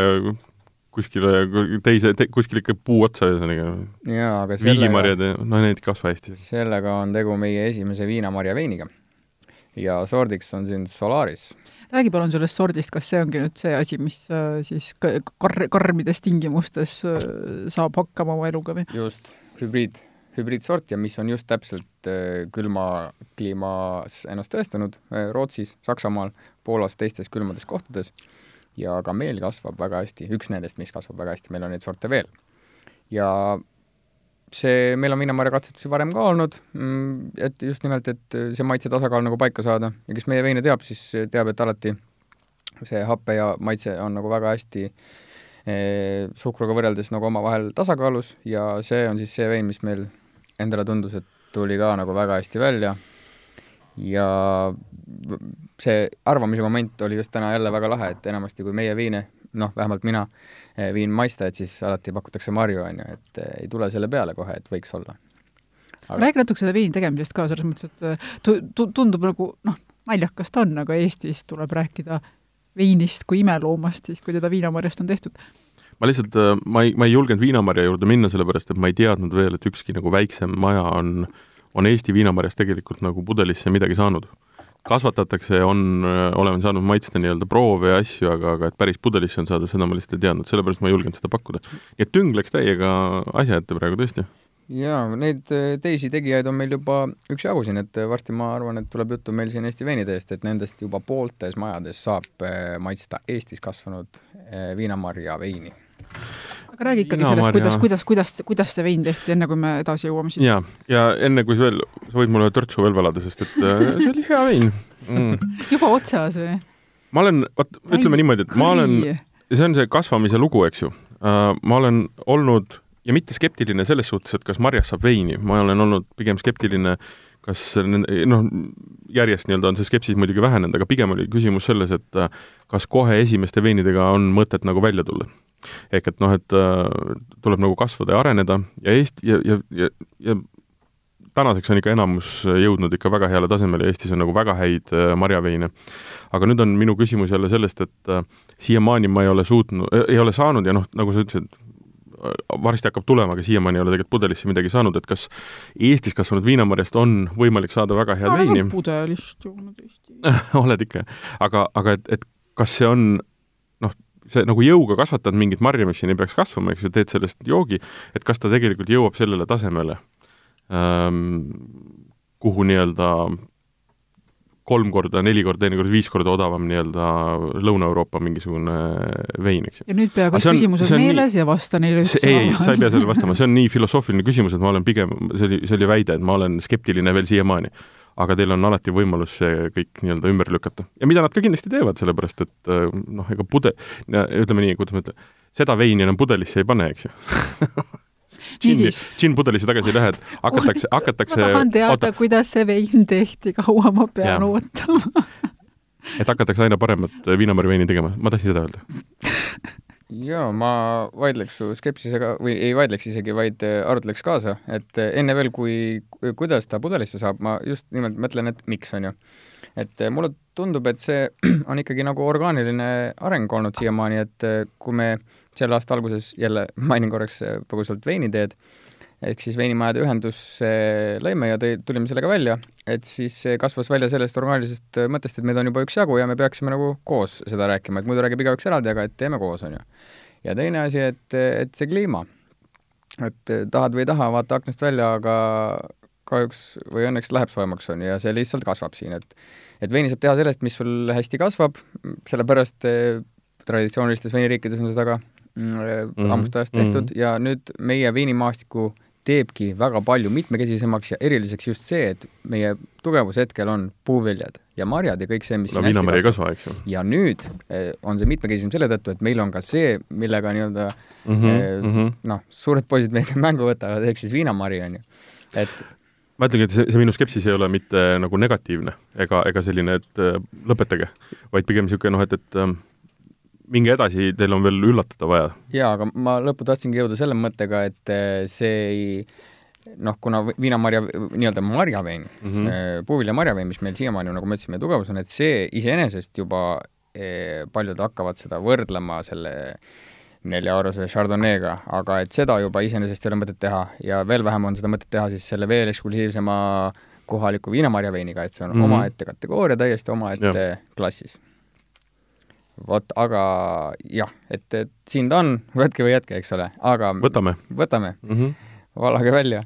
kuskile teise te,, kuskil ikka puu otsa ühesõnaga. jaa, aga sellega viigimarjad ja no need ei kasva hästi. sellega on tegu meie esimese viinamarja veiniga. ja sordiks on siin Solaris. räägi palun sellest sordist, kas see ongi nüüd see asi, mis äh, siis kar-, karmides tingimustes äh, saab hakkama oma eluga või? just, hübriid, hübriidsort ja mis on just täpselt äh, külma kliimas ennast tõestanud Rootsis, Saksamaal, Poolas, teistes külmades kohtades ja ka meel kasvab väga hästi, üks nendest, mis kasvab väga hästi, meil on neid sorte veel. ja see, meil on viinamarja katsetusi varem ka olnud, mm, et just nimelt, et see maitse tasakaal nagu paika saada. Ja kes meie veine teab, siis teab, et alati see happe ja maitse on nagu väga hästi eh, suhkruga võrreldes nagu omavahel tasakaalus. Ja see on siis see vein, mis meil endale tundus, et tuli ka nagu väga hästi välja. Ja see arvamise moment oli just täna jälle väga lahe, et enamasti kui meie viine, noh, vähemalt mina eh, viin maista, et siis alati pakutakse marju, on ju, et eh, ei tule selle peale kohe, et võiks olla. Aga... räägi natuke seda veini tegemisest ka, selles mõttes, et eh, tu-, tu-, tundub nagu noh, naljakas ta on, aga Eestis tuleb rääkida veinist kui imeloomast siis, kui teda viinamarjast on tehtud ma lihtsalt, ma ei, ma ei julgenud viinamarja juurde minna, sellepärast et ma ei teadnud veel, et ükski nagu väiksem maja on, on Eesti viinamarjast tegelikult nagu pudelisse midagi saanud kasvatatakse, on, oleme saanud maitsta nii-öelda proove ja asju, aga, aga et päris pudelisse on saadud, seda ma lihtsalt ei teadnud, sellepärast ma ei julgenud seda pakkuda. nii et tüng läks täiega asja ette praegu tõesti. jaa, neid eh, teisi tegijaid on meil juba üksjagu siin, et varsti ma arvan, et tuleb juttu meil siin Eesti veinidest, et nendest juba pooltes majades saab eh, maitsta Eestis kasvanud viinamarja veini aga räägi ikkagi no, sellest, kuidas, kuidas, kuidas, kuidas see vein tehti, enne kui me edasi jõuame siit. ja, ja enne kui veel, sa võid mulle törtsu veel valada, sest et äh, see oli hea vein mm. [LAUGHS] juba otsas või? ma olen, vot ütleme niimoodi, et ma olen, see on see kasvamise lugu, eks ju uh,. ma olen olnud ja mitte skeptiline selles suhtes, et kas marjast saab veini, ma olen olnud pigem skeptiline kas noh, järjest nii-öelda on see skepsis muidugi vähenenud, aga pigem oli küsimus selles, et äh, kas kohe esimeste veinidega on mõtet nagu välja tulla ehk et noh, et äh, tuleb nagu kasvada ja areneda ja Eesti ja, ja, ja, ja tänaseks on ikka enamus jõudnud ikka väga heale tasemele, Eestis on nagu väga häid äh, marjaveine. aga nüüd on minu küsimus jälle sellest, et siiamaani ma ei ole suutnud, ei ole saanud ja noh, nagu sa ütlesid, varsti hakkab tulema, aga siiamaani ei ole tegelikult pudelisse midagi saanud, et kas Eestis kasvanud viinamarjast on võimalik saada väga head veini? pudelist joonud Eesti [LAUGHS] oled ikka, aga, aga et, et kas see on sa nagu jõuga kasvatad mingit marja, mis siin ei peaks kasvama, eks ju, teed sellest joogi, et kas ta tegelikult jõuab sellele tasemele ähm,, kuhu nii-öelda kolm korda, neli korda, teinekord viis korda odavam nii-öelda Lõuna-Euroopa mingisugune vein, eks ju. ja nüüd peab küsimused meeles nii, ja vasta neile ükshaaval. ei, ei, sa ei pea sellele [LAUGHS] vastama, see on nii filosoofiline küsimus, et ma olen pigem, see oli, see oli väide, et ma olen skeptiline veel siiamaani aga teil on alati võimalus see kõik nii-öelda ümber lükata. ja mida nad ka kindlasti teevad, sellepärast et äh, noh, ega pude-, ütleme nii, kuidas ma ütlen, seda veini enam pudelisse ei pane, eks ju [LAUGHS] džinn, džinn pudelisse tagasi ei lähe, et [LAUGHS] hakatakse, hakatakse ma tahan teada oota..., kuidas see vein tehti, kaua ma pean ja. ootama? Et hakatakse aina paremat viinamarja veini tegema, ma tahtsin seda öelda. [LAUGHS] Jaa, ma vaidleks su skepsisega või ei vaidleks isegi, vaid äh, arutleks kaasa, et äh, enne veel, kui, kuidas ta pudelisse saab, ma just nimelt mõtlen, et miks, on ju. et äh, mulle tundub, et see [CLEARS THROAT] on ikkagi nagu orgaaniline areng olnud siiamaani, et kui me selle aasta alguses jälle [LAUGHS] mainin korraks põgusalt veiniteed, ehk siis veinimajade ühendusse lõime ja tõi, tulime sellega välja, et siis kasvas välja sellest orgaanilisest mõttest, et meid on juba üksjagu ja me peaksime nagu koos seda rääkima, et muidu räägib igaüks eraldi, aga et teeme koos, on ju. ja teine asi, et, et see kliima. et tahad või ei taha, vaata aknast välja, aga kahjuks või õnneks läheb soojemaks, on ju, ja see lihtsalt kasvab siin, et et veini saab teha sellest, mis sul hästi kasvab, sellepärast traditsioonilistes veiniriikides on seda ka mm, Mhm, ammust ajast tehtud mhm. ja nüüd meie veinimaastiku teebki väga palju mitmekesisemaks ja eriliseks just see, et meie tugevus hetkel on puuviljad ja marjad ja kõik see, mis no viinamari ei kasva, eks ju ja nüüd eh, on see mitmekesisem selle tõttu, et meil on ka see, millega nii-öelda mm. -hmm, mm -hmm. noh, suured poisid meiega [LAUGHS] mängu võtavad, ehk siis viinamari, on ju. et ma ütlengi, et see, see minu skepsis ei ole mitte nagu negatiivne ega, ega selline, et äh, lõpetage, vaid pigem niisugune noh, et, et ähm, minge edasi, teil on veel üllatada vaja. jaa, aga ma lõppu tahtsingi jõuda selle mõttega, et eh, see ei noh, kuna vi- viinamarja, nii-öelda marjavein mm. -hmm. puuvilja marjavein, mis meil siiamaani, nagu ma ütlesin, meie tugevus on, et see iseenesest juba eh, paljud hakkavad seda võrdlema selle nelja-eurose Chardonnay'ga, aga et seda juba iseenesest ei ole mõtet teha ja veel vähem on seda mõtet teha siis selle veel eksklusiivsema kohaliku viinamarjaveiniga, et see on mm. -hmm. omaette kategooria, täiesti omaette klassis. Vot, aga jah, et, et siin ta on, võtke või jätke, eks ole, aga võtame võtame, mm. -hmm. valage välja.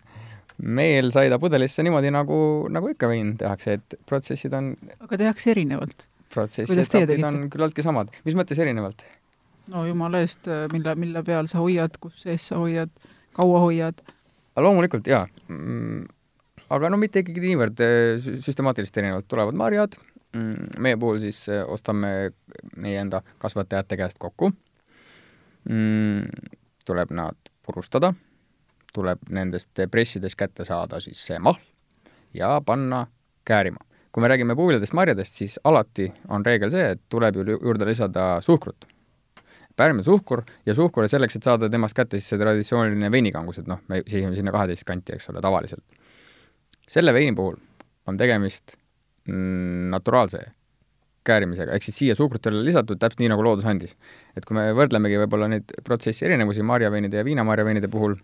meil sai ta pudelisse niimoodi, nagu, nagu ikka vein tehakse, et protsessid on, aga tehakse erinevalt. protsessi etapid on küllaltki samad. mis mõttes erinevalt? no jumala eest, mille, mille peal sa hoiad, kus sees sa hoiad, kaua hoiad? loomulikult jaa mm,. aga no mitte ikkagi niivõrd sü- süstemaatiliselt erinevalt, tulevad marjad mm,, meie puhul siis eh, ostame meie enda kasvatajate käest kokku mm,. tuleb nad purustada, tuleb nendest pressidest kätte saada siis see mahl ja panna käärima. kui me räägime puuviljadest, marjadest, siis alati on reegel see, et tuleb ju juurde lisada suhkrut pärmesuhkur ja suhkur selleks, et saada temast kätte siis see traditsiooniline veinikangus, et noh, me sihime sinna kaheteist kanti, eks ole, tavaliselt. selle veini puhul on tegemist naturaalse käärimisega, ehk siis siia suhkrut ei ole lisatud, täpselt nii, nagu loodus andis. et kui me võrdlemegi võib-olla neid protsessi erinevusi marjaveinide ja viinamarjaveinide puhul,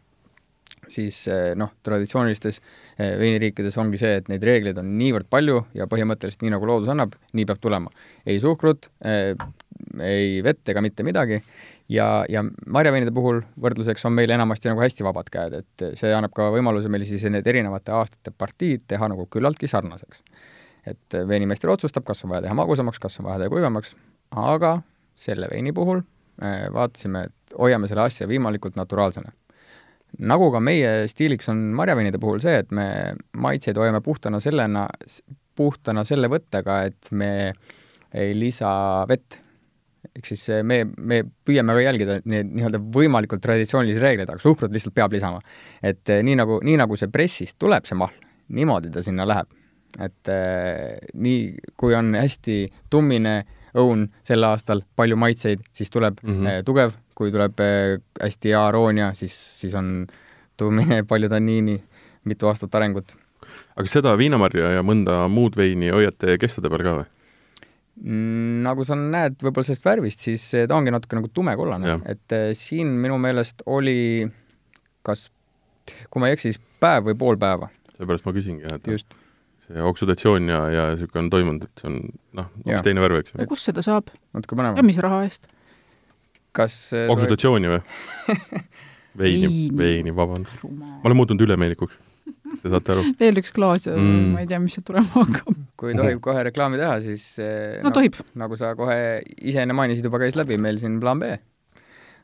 siis eh, noh, traditsioonilistes eh, veiniriikides ongi see, et neid reegleid on niivõrd palju ja põhimõtteliselt nii, nagu loodus annab, nii peab tulema. ei suhkrut eh,, ei vett ega mitte midagi ja, ja marjaveinide puhul võrdluseks on meil enamasti nagu hästi vabad käed, et see annab ka võimaluse meil siis need erinevate aastate partiid teha nagu küllaltki sarnaseks. Et veinimeister otsustab, kas on vaja teha magusamaks, kas on vaja teha kuivamaks, aga selle veini puhul eh, vaatasime, et hoiame selle asja võimalikult naturaalsena. nagu ka meie stiiliks on marjaveinide puhul see, et me maitseid hoiame puhtana sellena, puhtana selle võttega, et me ei lisa vett ehk siis eh, me, me püüame ka jälgida neid nii-öelda võimalikult traditsioonilisi reegleid, aga suhkrut lihtsalt peab lisama. et eh, nii nagu, nii nagu see pressist tuleb, see mahl, niimoodi ta sinna läheb. Et eh, nii, kui on hästi tummine õun sel aastal, palju maitseid, siis tuleb mm. -hmm. eh, tugev, kui tuleb eh, hästi hea aroonia, siis, siis on tummine, palju tanniini, mitu aastat arengut. aga kas seda viinamarja ja mõnda muud veini hoiate kestade peal ka või? Mm, nagu sa näed võib-olla sellest värvist, siis eh, ta ongi natuke nagu tumekollane et eh, siin minu meelest oli kas, kui ma ei eksi, siis päev või pool päeva seepärast ma küsingi, et just. See oksüdatsioon ja, ja niisugune on toimunud, et see on noh, hoopis teine värv, eks ja ju. kus seda saab natuke ja põnev. mis raha eest? kas eh, oksüdatsiooni või? [LAUGHS] veini Veini., vabandust. ma olen muutunud ülemeelikuks. Te saate aru? [LAUGHS] veel üks klaas ja Mm. ma ei tea, mis sealt tulema hakkab. kui tohib kohe reklaami teha, siis eh, no tohib. nagu sa kohe ise enne mainisid, juba käis läbi meil siin plaan B.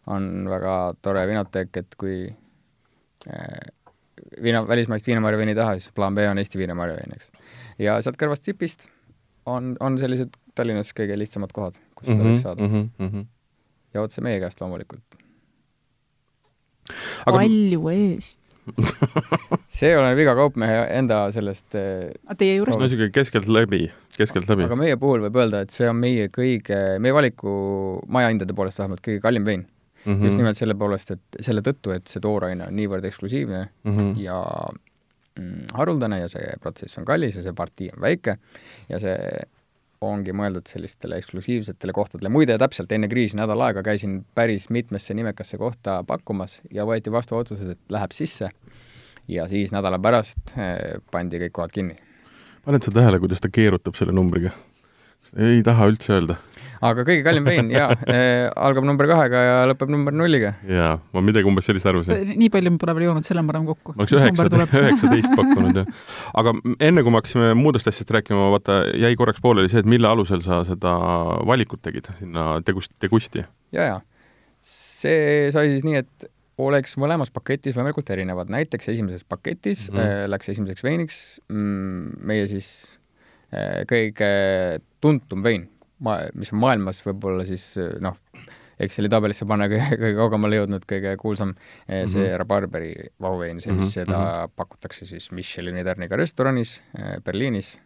on väga tore vinoteek, et kui eh, viina, välismaist viinamarjaveini taha, siis plaan B on Eesti viinamarjavein, eks. ja sealt kõrvast tipist on, on sellised Tallinnas kõige lihtsamad kohad, kus seda Mhm, võiks saada. ja otse meie käest loomulikult. aga palju eest. [LAUGHS] see oleneb iga kaupmehe enda sellest eh, teie juures no niisugune keskelt läbi, keskelt läbi aga. meie puhul võib öelda, et see on meie kõige, meie valiku majahindade poolest vähemalt kõige kallim vein mm. -hmm. just nimelt selle poolest, et selle tõttu, et see tooraine on niivõrd eksklusiivne Mhm. ja mm, haruldane ja see protsess on kallis ja see partii on väike ja see ongi mõeldud sellistele eksklusiivsetele kohtadele. muide, täpselt enne kriisi nädal aega käisin päris mitmesse nimekasse kohta pakkumas ja võeti vastu otsused, et läheb sisse. ja siis nädala pärast äh, pandi kõik kohad kinni. paned sa tähele, kuidas ta keerutab selle numbriga? ei taha üldse öelda aga kõige kallim vein jaa äh,, [LAUGHS] algab number kahega ja lõpeb number nulliga. jaa, ma midagi umbes sellist arvasin. nii palju me pole veel joonud, selle ma panen kokku. ma oleks üheksa, üheksateist [LAUGHS] [LAUGHS] pakkunud, jah. aga enne, kui me hakkasime muudest asjadest rääkima, vaata, jäi korraks pooleli see, et mille alusel sa seda valikut tegid sinna tegust-, degusti ja,? jaa, jaa. see sai siis nii, et oleks mõlemas paketis võimalikult erinevad, näiteks esimeses paketis mm -hmm. äh, läks esimeseks veiniks mm, meie siis äh, kõige tuntum vein ma-, mis on maailmas võib-olla siis noh, Exceli tabelisse panna kõige, kõige kaugemale jõudnud, kõige kuulsam see mm -hmm. rabarberi vahuvein, see, mis mm -hmm. seda mm -hmm. pakutakse siis Michelini tärniga restoranis eh, Berliinis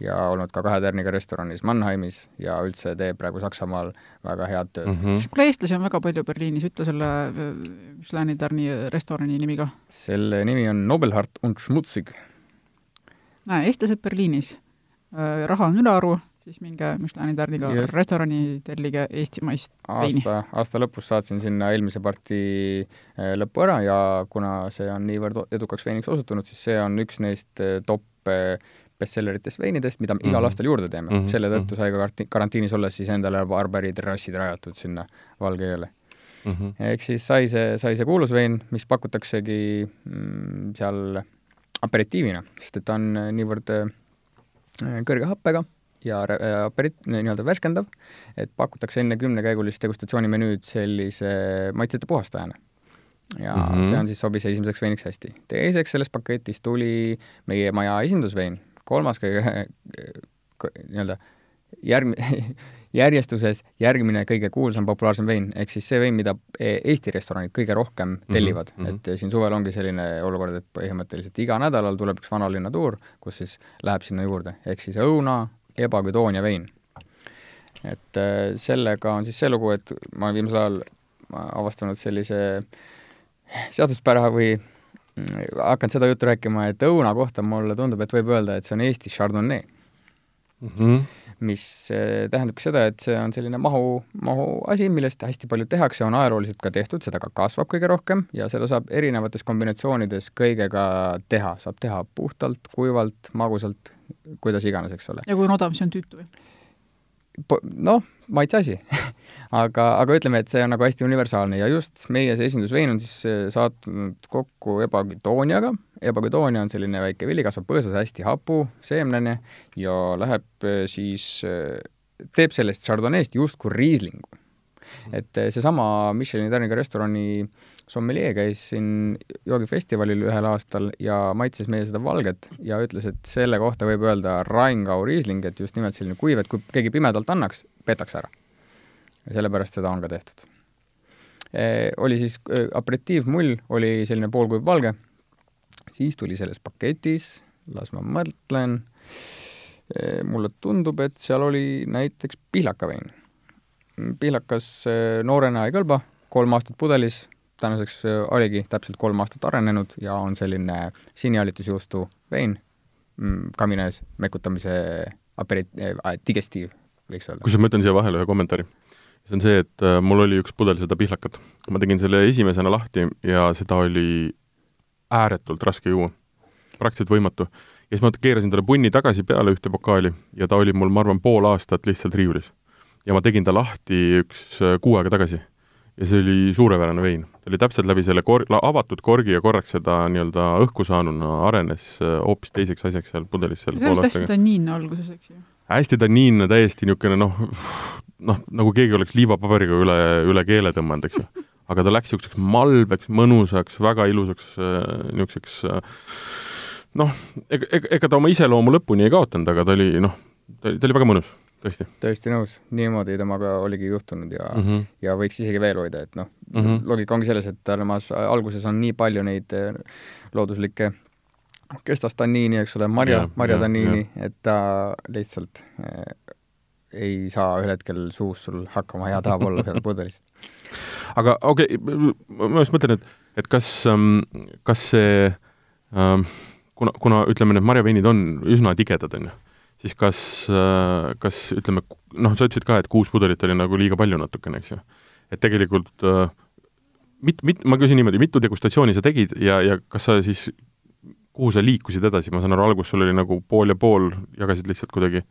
ja olnud ka kahe tärniga restoranis Mannheimis ja üldse teeb praegu Saksamaal väga head tööd mm. -hmm. kuule, eestlasi on väga palju Berliinis, ütle selle Michelini tärni restorani nimi ka. selle nimi on Nobelhart und Schmutzig. näe, eestlased Berliinis. Äh, raha on ülearu siis minge Michelini tärniga restorani, tellige eestimaist veini. aasta, aasta lõpus saatsin sinna eelmise partii äh, lõppu ära ja kuna see on niivõrd edukaks veiniks osutunud, siis see on üks neist äh, top äh, bestselleritest veinidest, mida me mm -hmm. igal mhm. aastal juurde teeme mm. -hmm. selle tõttu sai ka karantiinis olles siis endale barberi terrassid rajatud sinna Valge jõele mm. -hmm. ehk siis sai see, sai see kuulus vein, mis pakutaksegi mm, seal aperitiivina, sest et ta on niivõrd kõrge happega ja aperit-, nii-öelda värskendav, et pakutakse enne kümnekäigulist degustatsioonimenüüd sellise maitsete puhastajana. ja mm -hmm. see on siis, sobis esimeseks veiniks hästi. teiseks selles paketis tuli meie maja esindusvein, kolmas kõige nii-öelda järg-, [LAUGHS] järjestuses järgmine kõige kuulsam, populaarsem vein, ehk siis see vein, mida e-, Eesti restoranid kõige rohkem mhm, tellivad mm, -hmm. et siin suvel ongi selline olukord, et põhimõtteliselt iga nädalal tuleb üks vanalinna tuur, kus siis läheb sinna juurde, ehk siis õuna, ebaküdoonia vein. et äh, sellega on siis see lugu, et ma olen viimasel ajal avastanud sellise seaduspära või mm, hakanud seda juttu rääkima, et õuna kohta mulle tundub, et võib öelda, et see on Eesti Chardonnay mm. -hmm mis äh, tähendabki seda, et see on selline mahu, mahu asi, millest hästi palju tehakse, on ajalooliselt ka tehtud, seda ka kasvab kõige rohkem ja seda saab erinevates kombinatsioonides kõigega teha, saab teha puhtalt, kuivalt, magusalt, kuidas iganes, eks ole. ja kui on odav, siis on tüütu või? Noh, maitse asi [LAUGHS] aga, aga ütleme, et see on nagu hästi universaalne ja just meie see esindusvein on siis äh, saatnud kokku ebagüdooniaga, ebagüdoonia on selline väike vili, kasvab põõsas, hästi hapu, seemnene ja läheb äh, siis, äh, teeb sellest Chardonnay'st justkui riislingu. et seesama Michelini tärniga restorani sommeljee käis siin joogifestivalil ühel aastal ja maitses meie seda valget ja ütles, et selle kohta võib öelda Rheingau Riesling, et just nimelt selline kuiv, et kui keegi pimedalt annaks, petaks ära. ja sellepärast seda on ka tehtud e,. Oli siis e, aperitiivmull, oli selline poolkuiv valge, siis tuli selles paketis, las ma mõtlen e,, mulle tundub, et seal oli näiteks pihlakavein. pihlakas e, noorena ei kõlba, kolm aastat pudelis tänaseks äh, oligi täpselt kolm aastat arenenud ja on selline sinihalitusjuustu vein mm, kamina ees mekutamise aperi- äh,, digestiiv, võiks öelda. kusjuures ma ütlen siia vahele ühe kommentaari. see on see, et äh, mul oli üks pudel seda pihlakat. ma tegin selle esimesena lahti ja seda oli ääretult raske juua. praktiliselt võimatu. ja siis ma keerasin talle punni tagasi peale ühte pokaali ja ta oli mul, ma arvan, pool aastat lihtsalt riiulis. ja ma tegin ta lahti üks kuu aega tagasi ja see oli suurepärane vein. ta oli täpselt läbi selle kor-, avatud korgi ja korraks seda nii-öelda õhku saanuna arenes äh, hoopis teiseks asjaks seal pudelis seal sellest hästi tanniinne alguses, eks ju? hästi tanniinne, täiesti niisugune noh, noh, nagu keegi oleks liivapaberiga üle, üle keele tõmmanud, eks ju. aga ta läks niisuguseks malbeks, mõnusaks, väga ilusaks äh, niisuguseks äh, noh, ega, ega, ega ta oma iseloomu lõpuni ei kaotanud, aga ta oli noh, ta oli väga mõnus tõesti? täiesti nõus, niimoodi temaga oligi juhtunud ja mm, -hmm. ja võiks isegi veel hoida, et noh mm -hmm., loogika ongi selles, et temas alguses on nii palju neid eh, looduslikke kestastanniini, eks ole, marja, marjatanniini, et ta lihtsalt äh, ei saa ühel hetkel suus sul hakkama ja tahab olla seal pudelis. [LAUGHS] aga okei okay,, ma just mõtlen, et, et kas, ähm, kas see ähm, kuna, kuna ütleme, need marjaveinid on üsna tigedad, on ju siis kas, äh, kas ütleme, noh, sa ütlesid ka, et kuus pudelit oli nagu liiga palju natukene, eks ju. et tegelikult äh, mit-, mit-, ma küsin niimoodi, mitu degustatsiooni sa tegid ja, ja kas sa siis kuhu sa liikusid edasi, ma saan aru, alguses sul oli nagu pool ja pool, jagasid lihtsalt kuidagi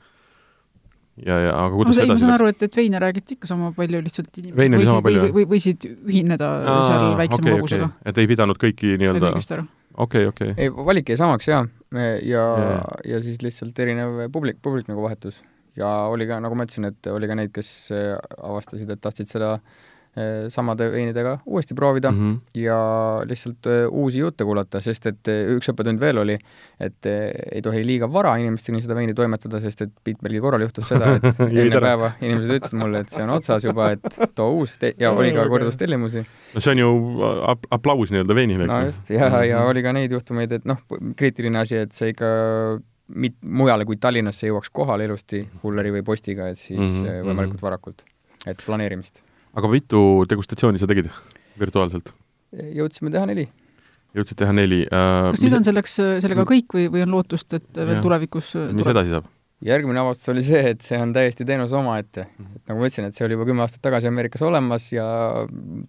ja, ja aga kuidas no, see edasi läks? ma saan aru, et, et veine räägiti ikka sama palju, lihtsalt inimesed sama võisid, või, või, võisid ühineda seal väiksema okei, kogusega okei. et ei pidanud kõiki nii-öelda, õigesti aru? okei, okei. ei, valik jäi samaks jaa, ja, ja, Jaa. ja siis lihtsalt erinev publik, publik nagu vahetus. ja oli ka, nagu ma ütlesin, et oli ka neid, kes eh, avastasid, et tahtsid seda eh, samade veinidega uuesti proovida mm Mhm. -hmm. ja lihtsalt eh, uusi jutte kuulata, sest et eh, üks õppetund veel oli, et ei tohi liiga vara inimesteni seda veini toimetada, sest et Pitbergi korral juhtus seda, et [LAUGHS] enne päeva inimesed ütlesid mulle, et see on otsas juba, et too uus ja oli ka kordustellimusi. no see on ju ap-, aplaus nii-öelda veinile, eks no ju. just, ja, ja Mhm. oli ka neid juhtumeid, et noh, kriitiline asi, et see ikka mit-, mujale kui Tallinnasse jõuaks kohale ilusti kulleri või postiga, et siis mm Mhm, -hmm, võimalikult varakult. et planeerimist. Aga mitu degustatsiooni sa tegid virtuaalselt? jõudsime teha neli. jõudsid teha neli äh, kas nüüd on selleks, sellega kõik või, või on lootust, et veel Jah. tulevikus mis edasi saab? järgmine avastus oli see, et see on täiesti teenus omaette. Mhm. et nagu ma ütlesin, et see oli juba kümme aastat tagasi Ameerikas olemas ja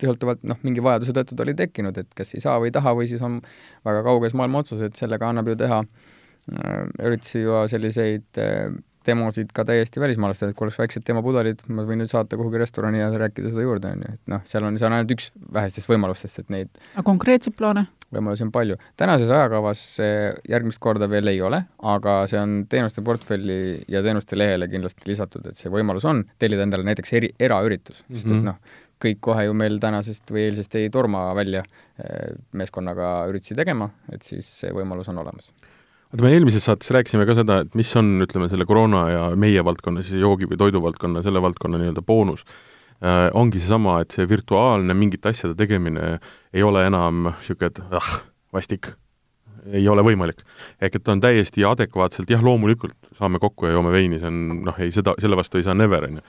tihotavalt noh, mingi vajaduse tõttu ta oli tekkinud, et kas ei saa või ei taha või siis on väga kauges maailma otsus, et sellega annab ju teha äh, üritusi ja selliseid äh, demosid ka täiesti välismaalastele, et kui oleks väiksed demopudelid, ma võin nüüd saata kuhugi restorani ja rääkida seda juurde, on ju, et noh, seal on, see on ainult üks vähestest võimalustest, et neid aga konkreetseid plaane? võimalusi on palju. tänases ajakavas see järgmist korda veel ei ole, aga see on teenuste portfelli ja teenuste lehele kindlasti lisatud, et see võimalus on tellida endale näiteks eri, eraüritus, sest Mhm. et noh, kõik kohe ju meil tänasest või eilsest ei torma välja eh, meeskonnaga üritusi tegema, et siis see võimalus on olemas. Oota, me eelmises saates rääkisime ka seda, et mis on, ütleme, selle koroona ja meie valdkonna, siis joogi- või toiduvaldkonna, selle valdkonna nii-öelda boonus äh,. ongi seesama, et see virtuaalne mingite asjade tegemine ei ole enam niisugune, et ah, vastik, ei ole võimalik. ehk et ta on täiesti adekvaatselt, jah, loomulikult saame kokku ja joome veini, see on noh, ei seda, selle vastu ei saa never, on ju.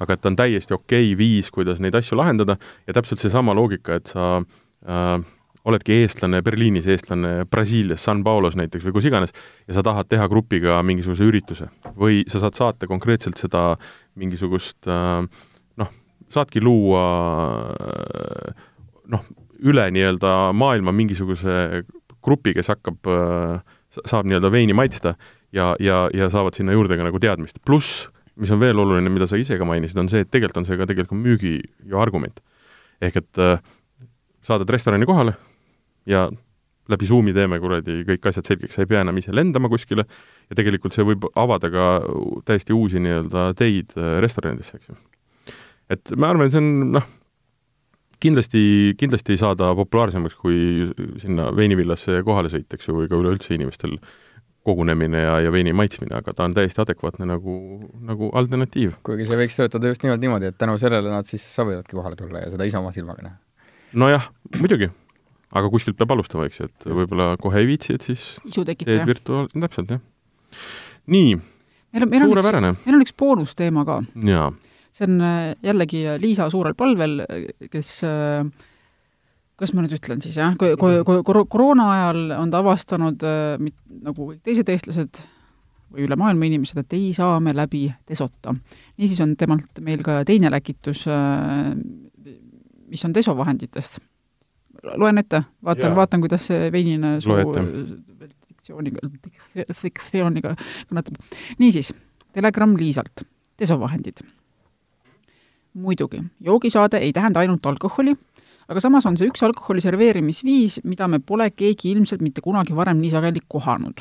aga et ta on täiesti okei okay viis, kuidas neid asju lahendada ja täpselt seesama loogika, et sa äh, oledki eestlane Berliinis, eestlane Brasiilias, San Paulos näiteks või kus iganes, ja sa tahad teha grupiga mingisuguse ürituse või sa saad saata konkreetselt seda mingisugust äh, noh, saadki luua äh, noh, üle nii-öelda maailma mingisuguse grupi, kes hakkab äh, sa- saab nii-öelda veini maitsta ja, ja, ja saavad sinna juurde ka nagu teadmist. pluss, mis on veel oluline, mida sa ise ka mainisid, on see, et tegelikult on see ka tegelikult müügi ju argument. ehk et äh, saadad restorani kohale ja läbi Zoomi teeme kuradi kõik asjad selgeks, sa ei pea enam ise lendama kuskile ja tegelikult see võib avada ka täiesti uusi nii-öelda teid äh, restoranidesse, eks ju. et ma arvan, see on noh, kindlasti, kindlasti ei saa ta populaarsemaks, kui sinna veinivillasse kohale sõita, eks ju, või ka üleüldse inimestel kogunemine ja, ja veini maitsmine, aga ta on täiesti adekvaatne nagu, nagu alternatiiv. kuigi see võiks töötada just nimelt niimoodi, et tänu sellele nad siis sobivadki kohale tulla ja seda ise oma silmaga näha. nojah, muidugi, aga kuskilt peab alustama, eks ju, et võib-olla kohe ei viitsi, et siis teed virtuaal-, täpselt, jah. nii, suurepärane. meil on üks boonusteema ka. see on äh, jällegi Liisa suurel palvel, kes äh, kas ma nüüd ütlen siis jah, koroona ajal on ta avastanud äh, nagu kõik teised eestlased või üle maailma inimesed, et ei saa me läbi desota. niisiis on temalt meil ka teine läkitus äh,, mis on desovahenditest. Loen ette, vaatan, vaatan, kuidas see veinine suu diktsiooniga, diktsiooniga kõnetab. niisiis, telegramm Liisalt, desovahendid. muidugi, joogisaade ei tähenda ainult alkoholi, aga samas on see üks alkoholi serveerimisviis, mida me pole keegi ilmselt mitte kunagi varem nii sageli kohanud.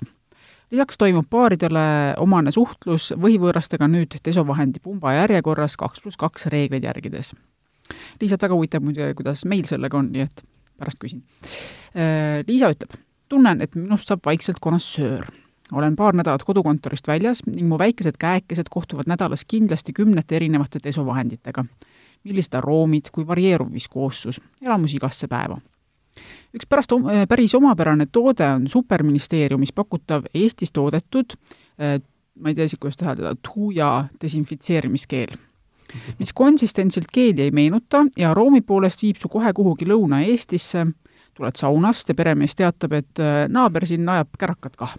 lisaks toimub baaridele omane suhtlus võhivõõrastega nüüd desovahendi pumba järjekorras kaks pluss kaks reegleid järgides. Liisat väga huvitab muidugi, kuidas meil sellega on, nii et pärast küsin. Liisa ütleb, tunnen, et minust saab vaikselt konnoissöör. olen paar nädalat kodukontorist väljas ning mu väikesed käekesed kohtuvad nädalas kindlasti kümnete erinevate desovahenditega millised aroomid, kui varieeruv viskoossus, elamus igasse päeva. üks pärast om-, päris omapärane toode on Superministeeriumis pakutav Eestis toodetud, ma ei tea isegi, kuidas täheldada, tuuja desinfitseerimiskeel, mis konsistentsilt keeli ei meenuta ja aroomi poolest viib su kohe kuhugi Lõuna-Eestisse, tuled saunast ja peremees teatab, et äh, naaber siin ajab kärakat kah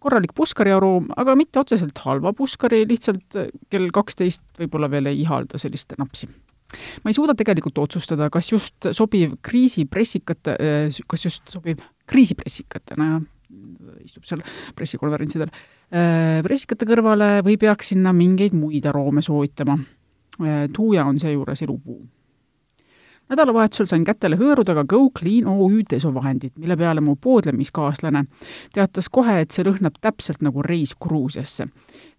korralik puskari aroom, aga mitte otseselt halva puskari, lihtsalt äh, kell kaksteist võib-olla veel ei ihalda sellist napsi. ma ei suuda tegelikult otsustada, kas just sobiv kriisipressikate, kas just sobiv kriisipressikatena ja istub seal pressikonverentsidel. pressikate kõrvale või peaks sinna mingeid muid aroome soovitama. tuuja on seejuures elupuu nädalavahetusel sain kätele hõõrudaga Go Clean OÜ desovahendit, mille peale mu poodlemiskaaslane teatas kohe, et see lõhnab täpselt nagu reis Gruusiasse.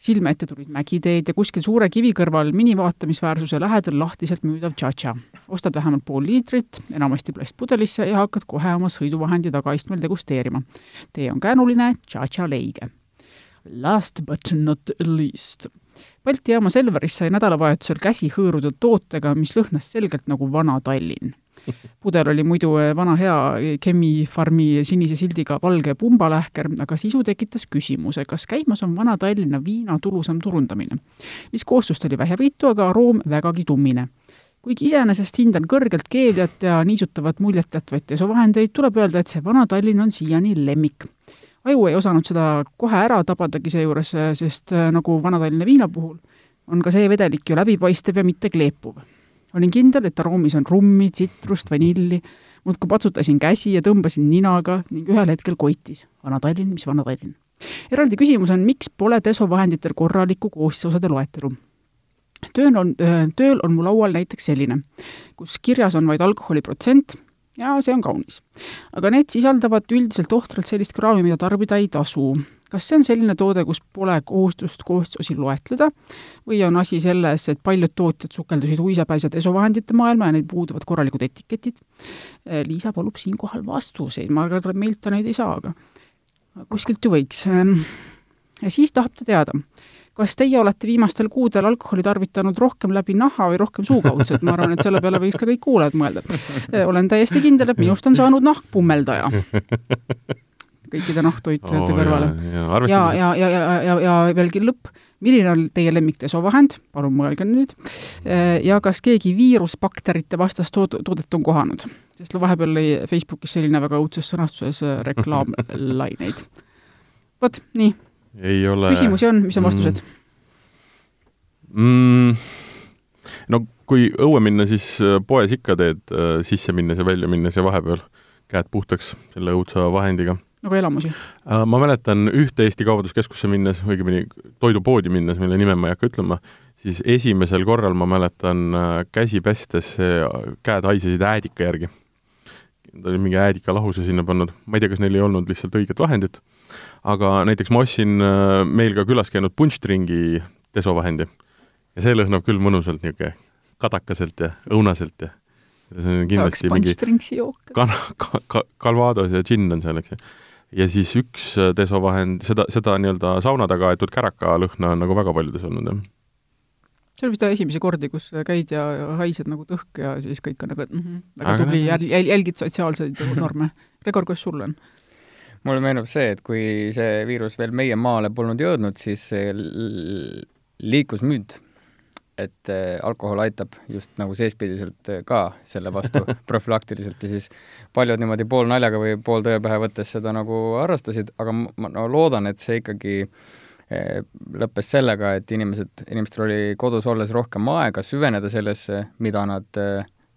silme ette tulid mägiteed ja kuskil suure kivi kõrval minivaatamisväärsuse lähedal lahtiselt müüdav tšatša. ostad vähemalt pool liitrit, enamasti plastpudelisse ja hakkad kohe oma sõiduvahendi tagaistmel degusteerima. tee on käänuline, tšatša leige. Last but not least Balti jaama Selveris sai nädalavahetusel käsi hõõruda tootega, mis lõhnas selgelt nagu vana Tallinn. [LAUGHS] pudel oli muidu eh, vana hea Chemi-Farmi sinise sildiga valge pumbalähker, aga sisu tekitas küsimuse, kas käimas on vana Tallinna viina tulusam turundamine, mis koostust oli vähevõitu, aga aroom vägagi tummine. Kuigi iseenesest hindan kõrgelt keeliat ja niisutavat muljet jätvaid desovahendeid, tuleb öelda, et see vana Tallinn on siiani lemmik aju ei osanud seda kohe ära tabadagi seejuures, sest äh, nagu Vana-Tallinna viina puhul, on ka see vedelik ju läbipaistev ja mitte kleepuv. olin kindel, et aroomis on rummi, tsitrust, vanilli, muudkui patsutasin käsi ja tõmbasin ninaga ning ühel hetkel koitis. Vana-Tallinn, mis Vana-Tallinn. eraldi küsimus on, miks pole desovahenditel korralikku koostisosade loetelu? tööl on, äh, tööl on mu laual näiteks selline, kus kirjas on vaid alkoholiprotsent, ja see on kaunis. aga need sisaldavad üldiselt ohtralt sellist kraami, mida tarbida ei tasu. kas see on selline toode, kus pole kohustust koostisosi loetleda või on asi selles, et paljud tootjad sukeldusid uisapäisa desovahendite maailma ja neil puuduvad korralikud etiketid? Liisa palub siinkohal vastuseid, ma arvan, et meilt ta neid ei saa, aga kuskilt ju võiks. ja siis tahab ta teada kas teie olete viimastel kuudel alkoholi tarvitanud rohkem läbi naha või rohkem suukaudselt, ma arvan, et selle peale võiks ka kõik kuulajad mõelda. olen täiesti kindel, et minust on saanud nahkpummeldaja kõikide nahktoitujate oh, kõrvale. ja, ja, ja, ja, ja, ja, ja veelgi lõpp, milline on teie lemmik desovahend, palun mõelge nüüd, ja kas keegi viirusbakterite vastast tood-, toodet on kohanud? sest vahepeal lõi Facebookis selline väga õudses sõnastuses reklaamlaineid. vot, nii ei ole. küsimusi on, mis on vastused mm.? no kui õue minna, siis äh, poes ikka teed äh, sisse minnes ja välja minnes ja vahepeal käed puhtaks selle õudsa vahendiga. nagu elamusi äh,? ma mäletan ühte Eesti Kaubanduskeskusse minnes, õigemini toidupoodi minnes, mille nime ma ei hakka ütlema, siis esimesel korral ma mäletan käsi pestes käed haisesid äädika järgi. ta oli mingi äädikalahuse sinna pannud, ma ei tea, kas neil ei olnud lihtsalt õiget vahendit aga näiteks ma ostsin äh, meil ka külas käinud punštringi desovahendi ja see lõhnab küll mõnusalt niisugune kadakaselt ja õunaselt ja see on kindlasti mingi kana, ka, ka, kalvados ja džinn on seal, eks ju. ja siis üks äh, desovahend, seda, seda nii-öelda sauna taga aetud käraka lõhna on nagu väga paljudes olnud, jah. see oli vist esimesi kordi, kus käid ja haised nagu tõhk ja siis kõik on nagu, et mm -hmm, väga tubli, jäl-, jälgid sotsiaalseid norme. Gregor, kuidas sul on? Mulle meenub see, et kui see viirus veel meie maale polnud jõudnud, siis liikus müüt, et äh, alkohol aitab just nagu seespidiselt äh, ka selle vastu [LAUGHS] profülaktiliselt ja siis paljud niimoodi pool naljaga või pool tõe pähe võttes seda nagu harrastasid, aga ma no, loodan, et see ikkagi äh, lõppes sellega, et inimesed, inimestel oli kodus olles rohkem aega süveneda sellesse, mida nad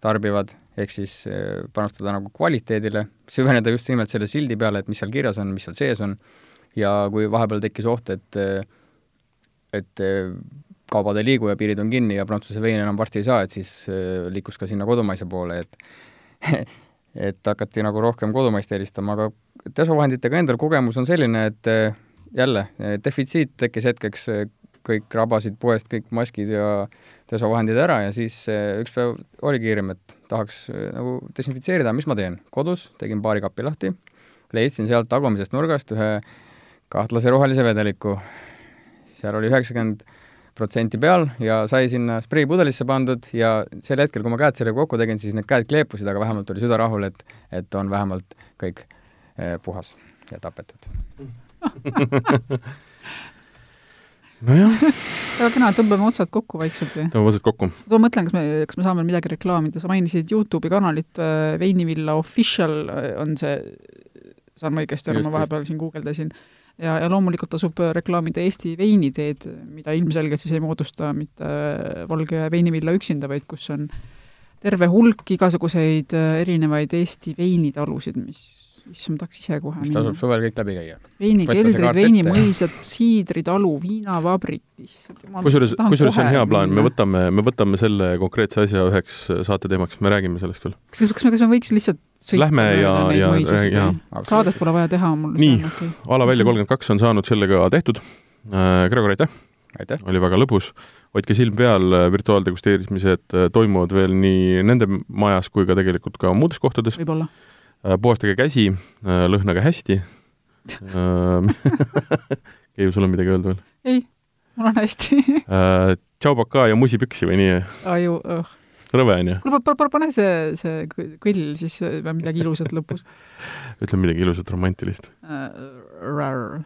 tarbivad ehk siis eh, panustada nagu kvaliteedile, süveneda just nimelt selle sildi peale, et mis seal kirjas on, mis seal sees on, ja kui vahepeal tekkis oht, et et kaubad ei liigu ja piirid on kinni ja Prantsuse veini enam varsti ei saa, et siis liikus ka sinna kodumaise poole, et [LAUGHS] et hakati nagu rohkem kodumaist eelistama, aga desovahenditega endal kogemus on selline, et jälle, defitsiit tekkis hetkeks kõik rabasid poest kõik maskid ja desovahendid ära ja siis üks päev oli kiirem, et tahaks eh, nagu desinfitseerida, mis ma teen? kodus tegin paari kappi lahti, leidsin sealt tagumisest nurgast ühe kahtlase rohelise vedeliku, seal oli üheksakümmend protsenti peal ja sai sinna spreipudelisse pandud ja sel hetkel, kui ma käed sellega kokku tegin, siis need käed kleepusid, aga vähemalt oli süda rahul, et, et on vähemalt kõik eh, puhas ja tapetud [LAUGHS] nojah. Väga kena, tõmbame otsad kokku vaikselt või? tõmbame otsad kokku. ma mõtlen, kas me, kas me saame midagi reklaamida, sa mainisid Youtube'i kanalit äh, Veinivilla Official äh, on see, saan ma õigesti aru, ma vahepeal siin guugeldasin, ja, ja loomulikult tasub reklaamida Eesti veiniteed, mida ilmselgelt siis ei moodusta mitte Valge Veinivilla üksinda, vaid kus on terve hulk igasuguseid äh, erinevaid Eesti veinitalusid, mis issand, tahaks ise kohe mis tasub suvel kõik läbi käia. veinikeldrid, veinimõisad, siidritalu, viinavabrik, issand jumal. kusjuures, kusjuures see on hea plaan, me võtame, me võtame selle konkreetse asja üheks saate teemaks, me räägime sellest veel. kas, kas me, kas me võiks lihtsalt Lähme ja, ja, ja saadet pole vaja teha, mul nii, okay. ala välja kolmkümmend kaks on saanud sellega tehtud. Äh, Gregor, aitäh! aitäh! oli väga lõbus. hoidke silm peal, virtuaaldegusteerimised toimuvad veel nii nende majas kui ka tegelikult ka muudes kohtades. võib-olla Äh, puhastage käsi, äh, lõhnage hästi. [LAUGHS] Keiu, sul on midagi öelda veel? ei, mul on hästi [LAUGHS] tšau-pakaa ja musipüksi või nii? aju, õh. rõve on ju? kuule, pane see, see kõll siis midagi ilusat lõpus. [LAUGHS] ütle midagi ilusat romantilist uh,.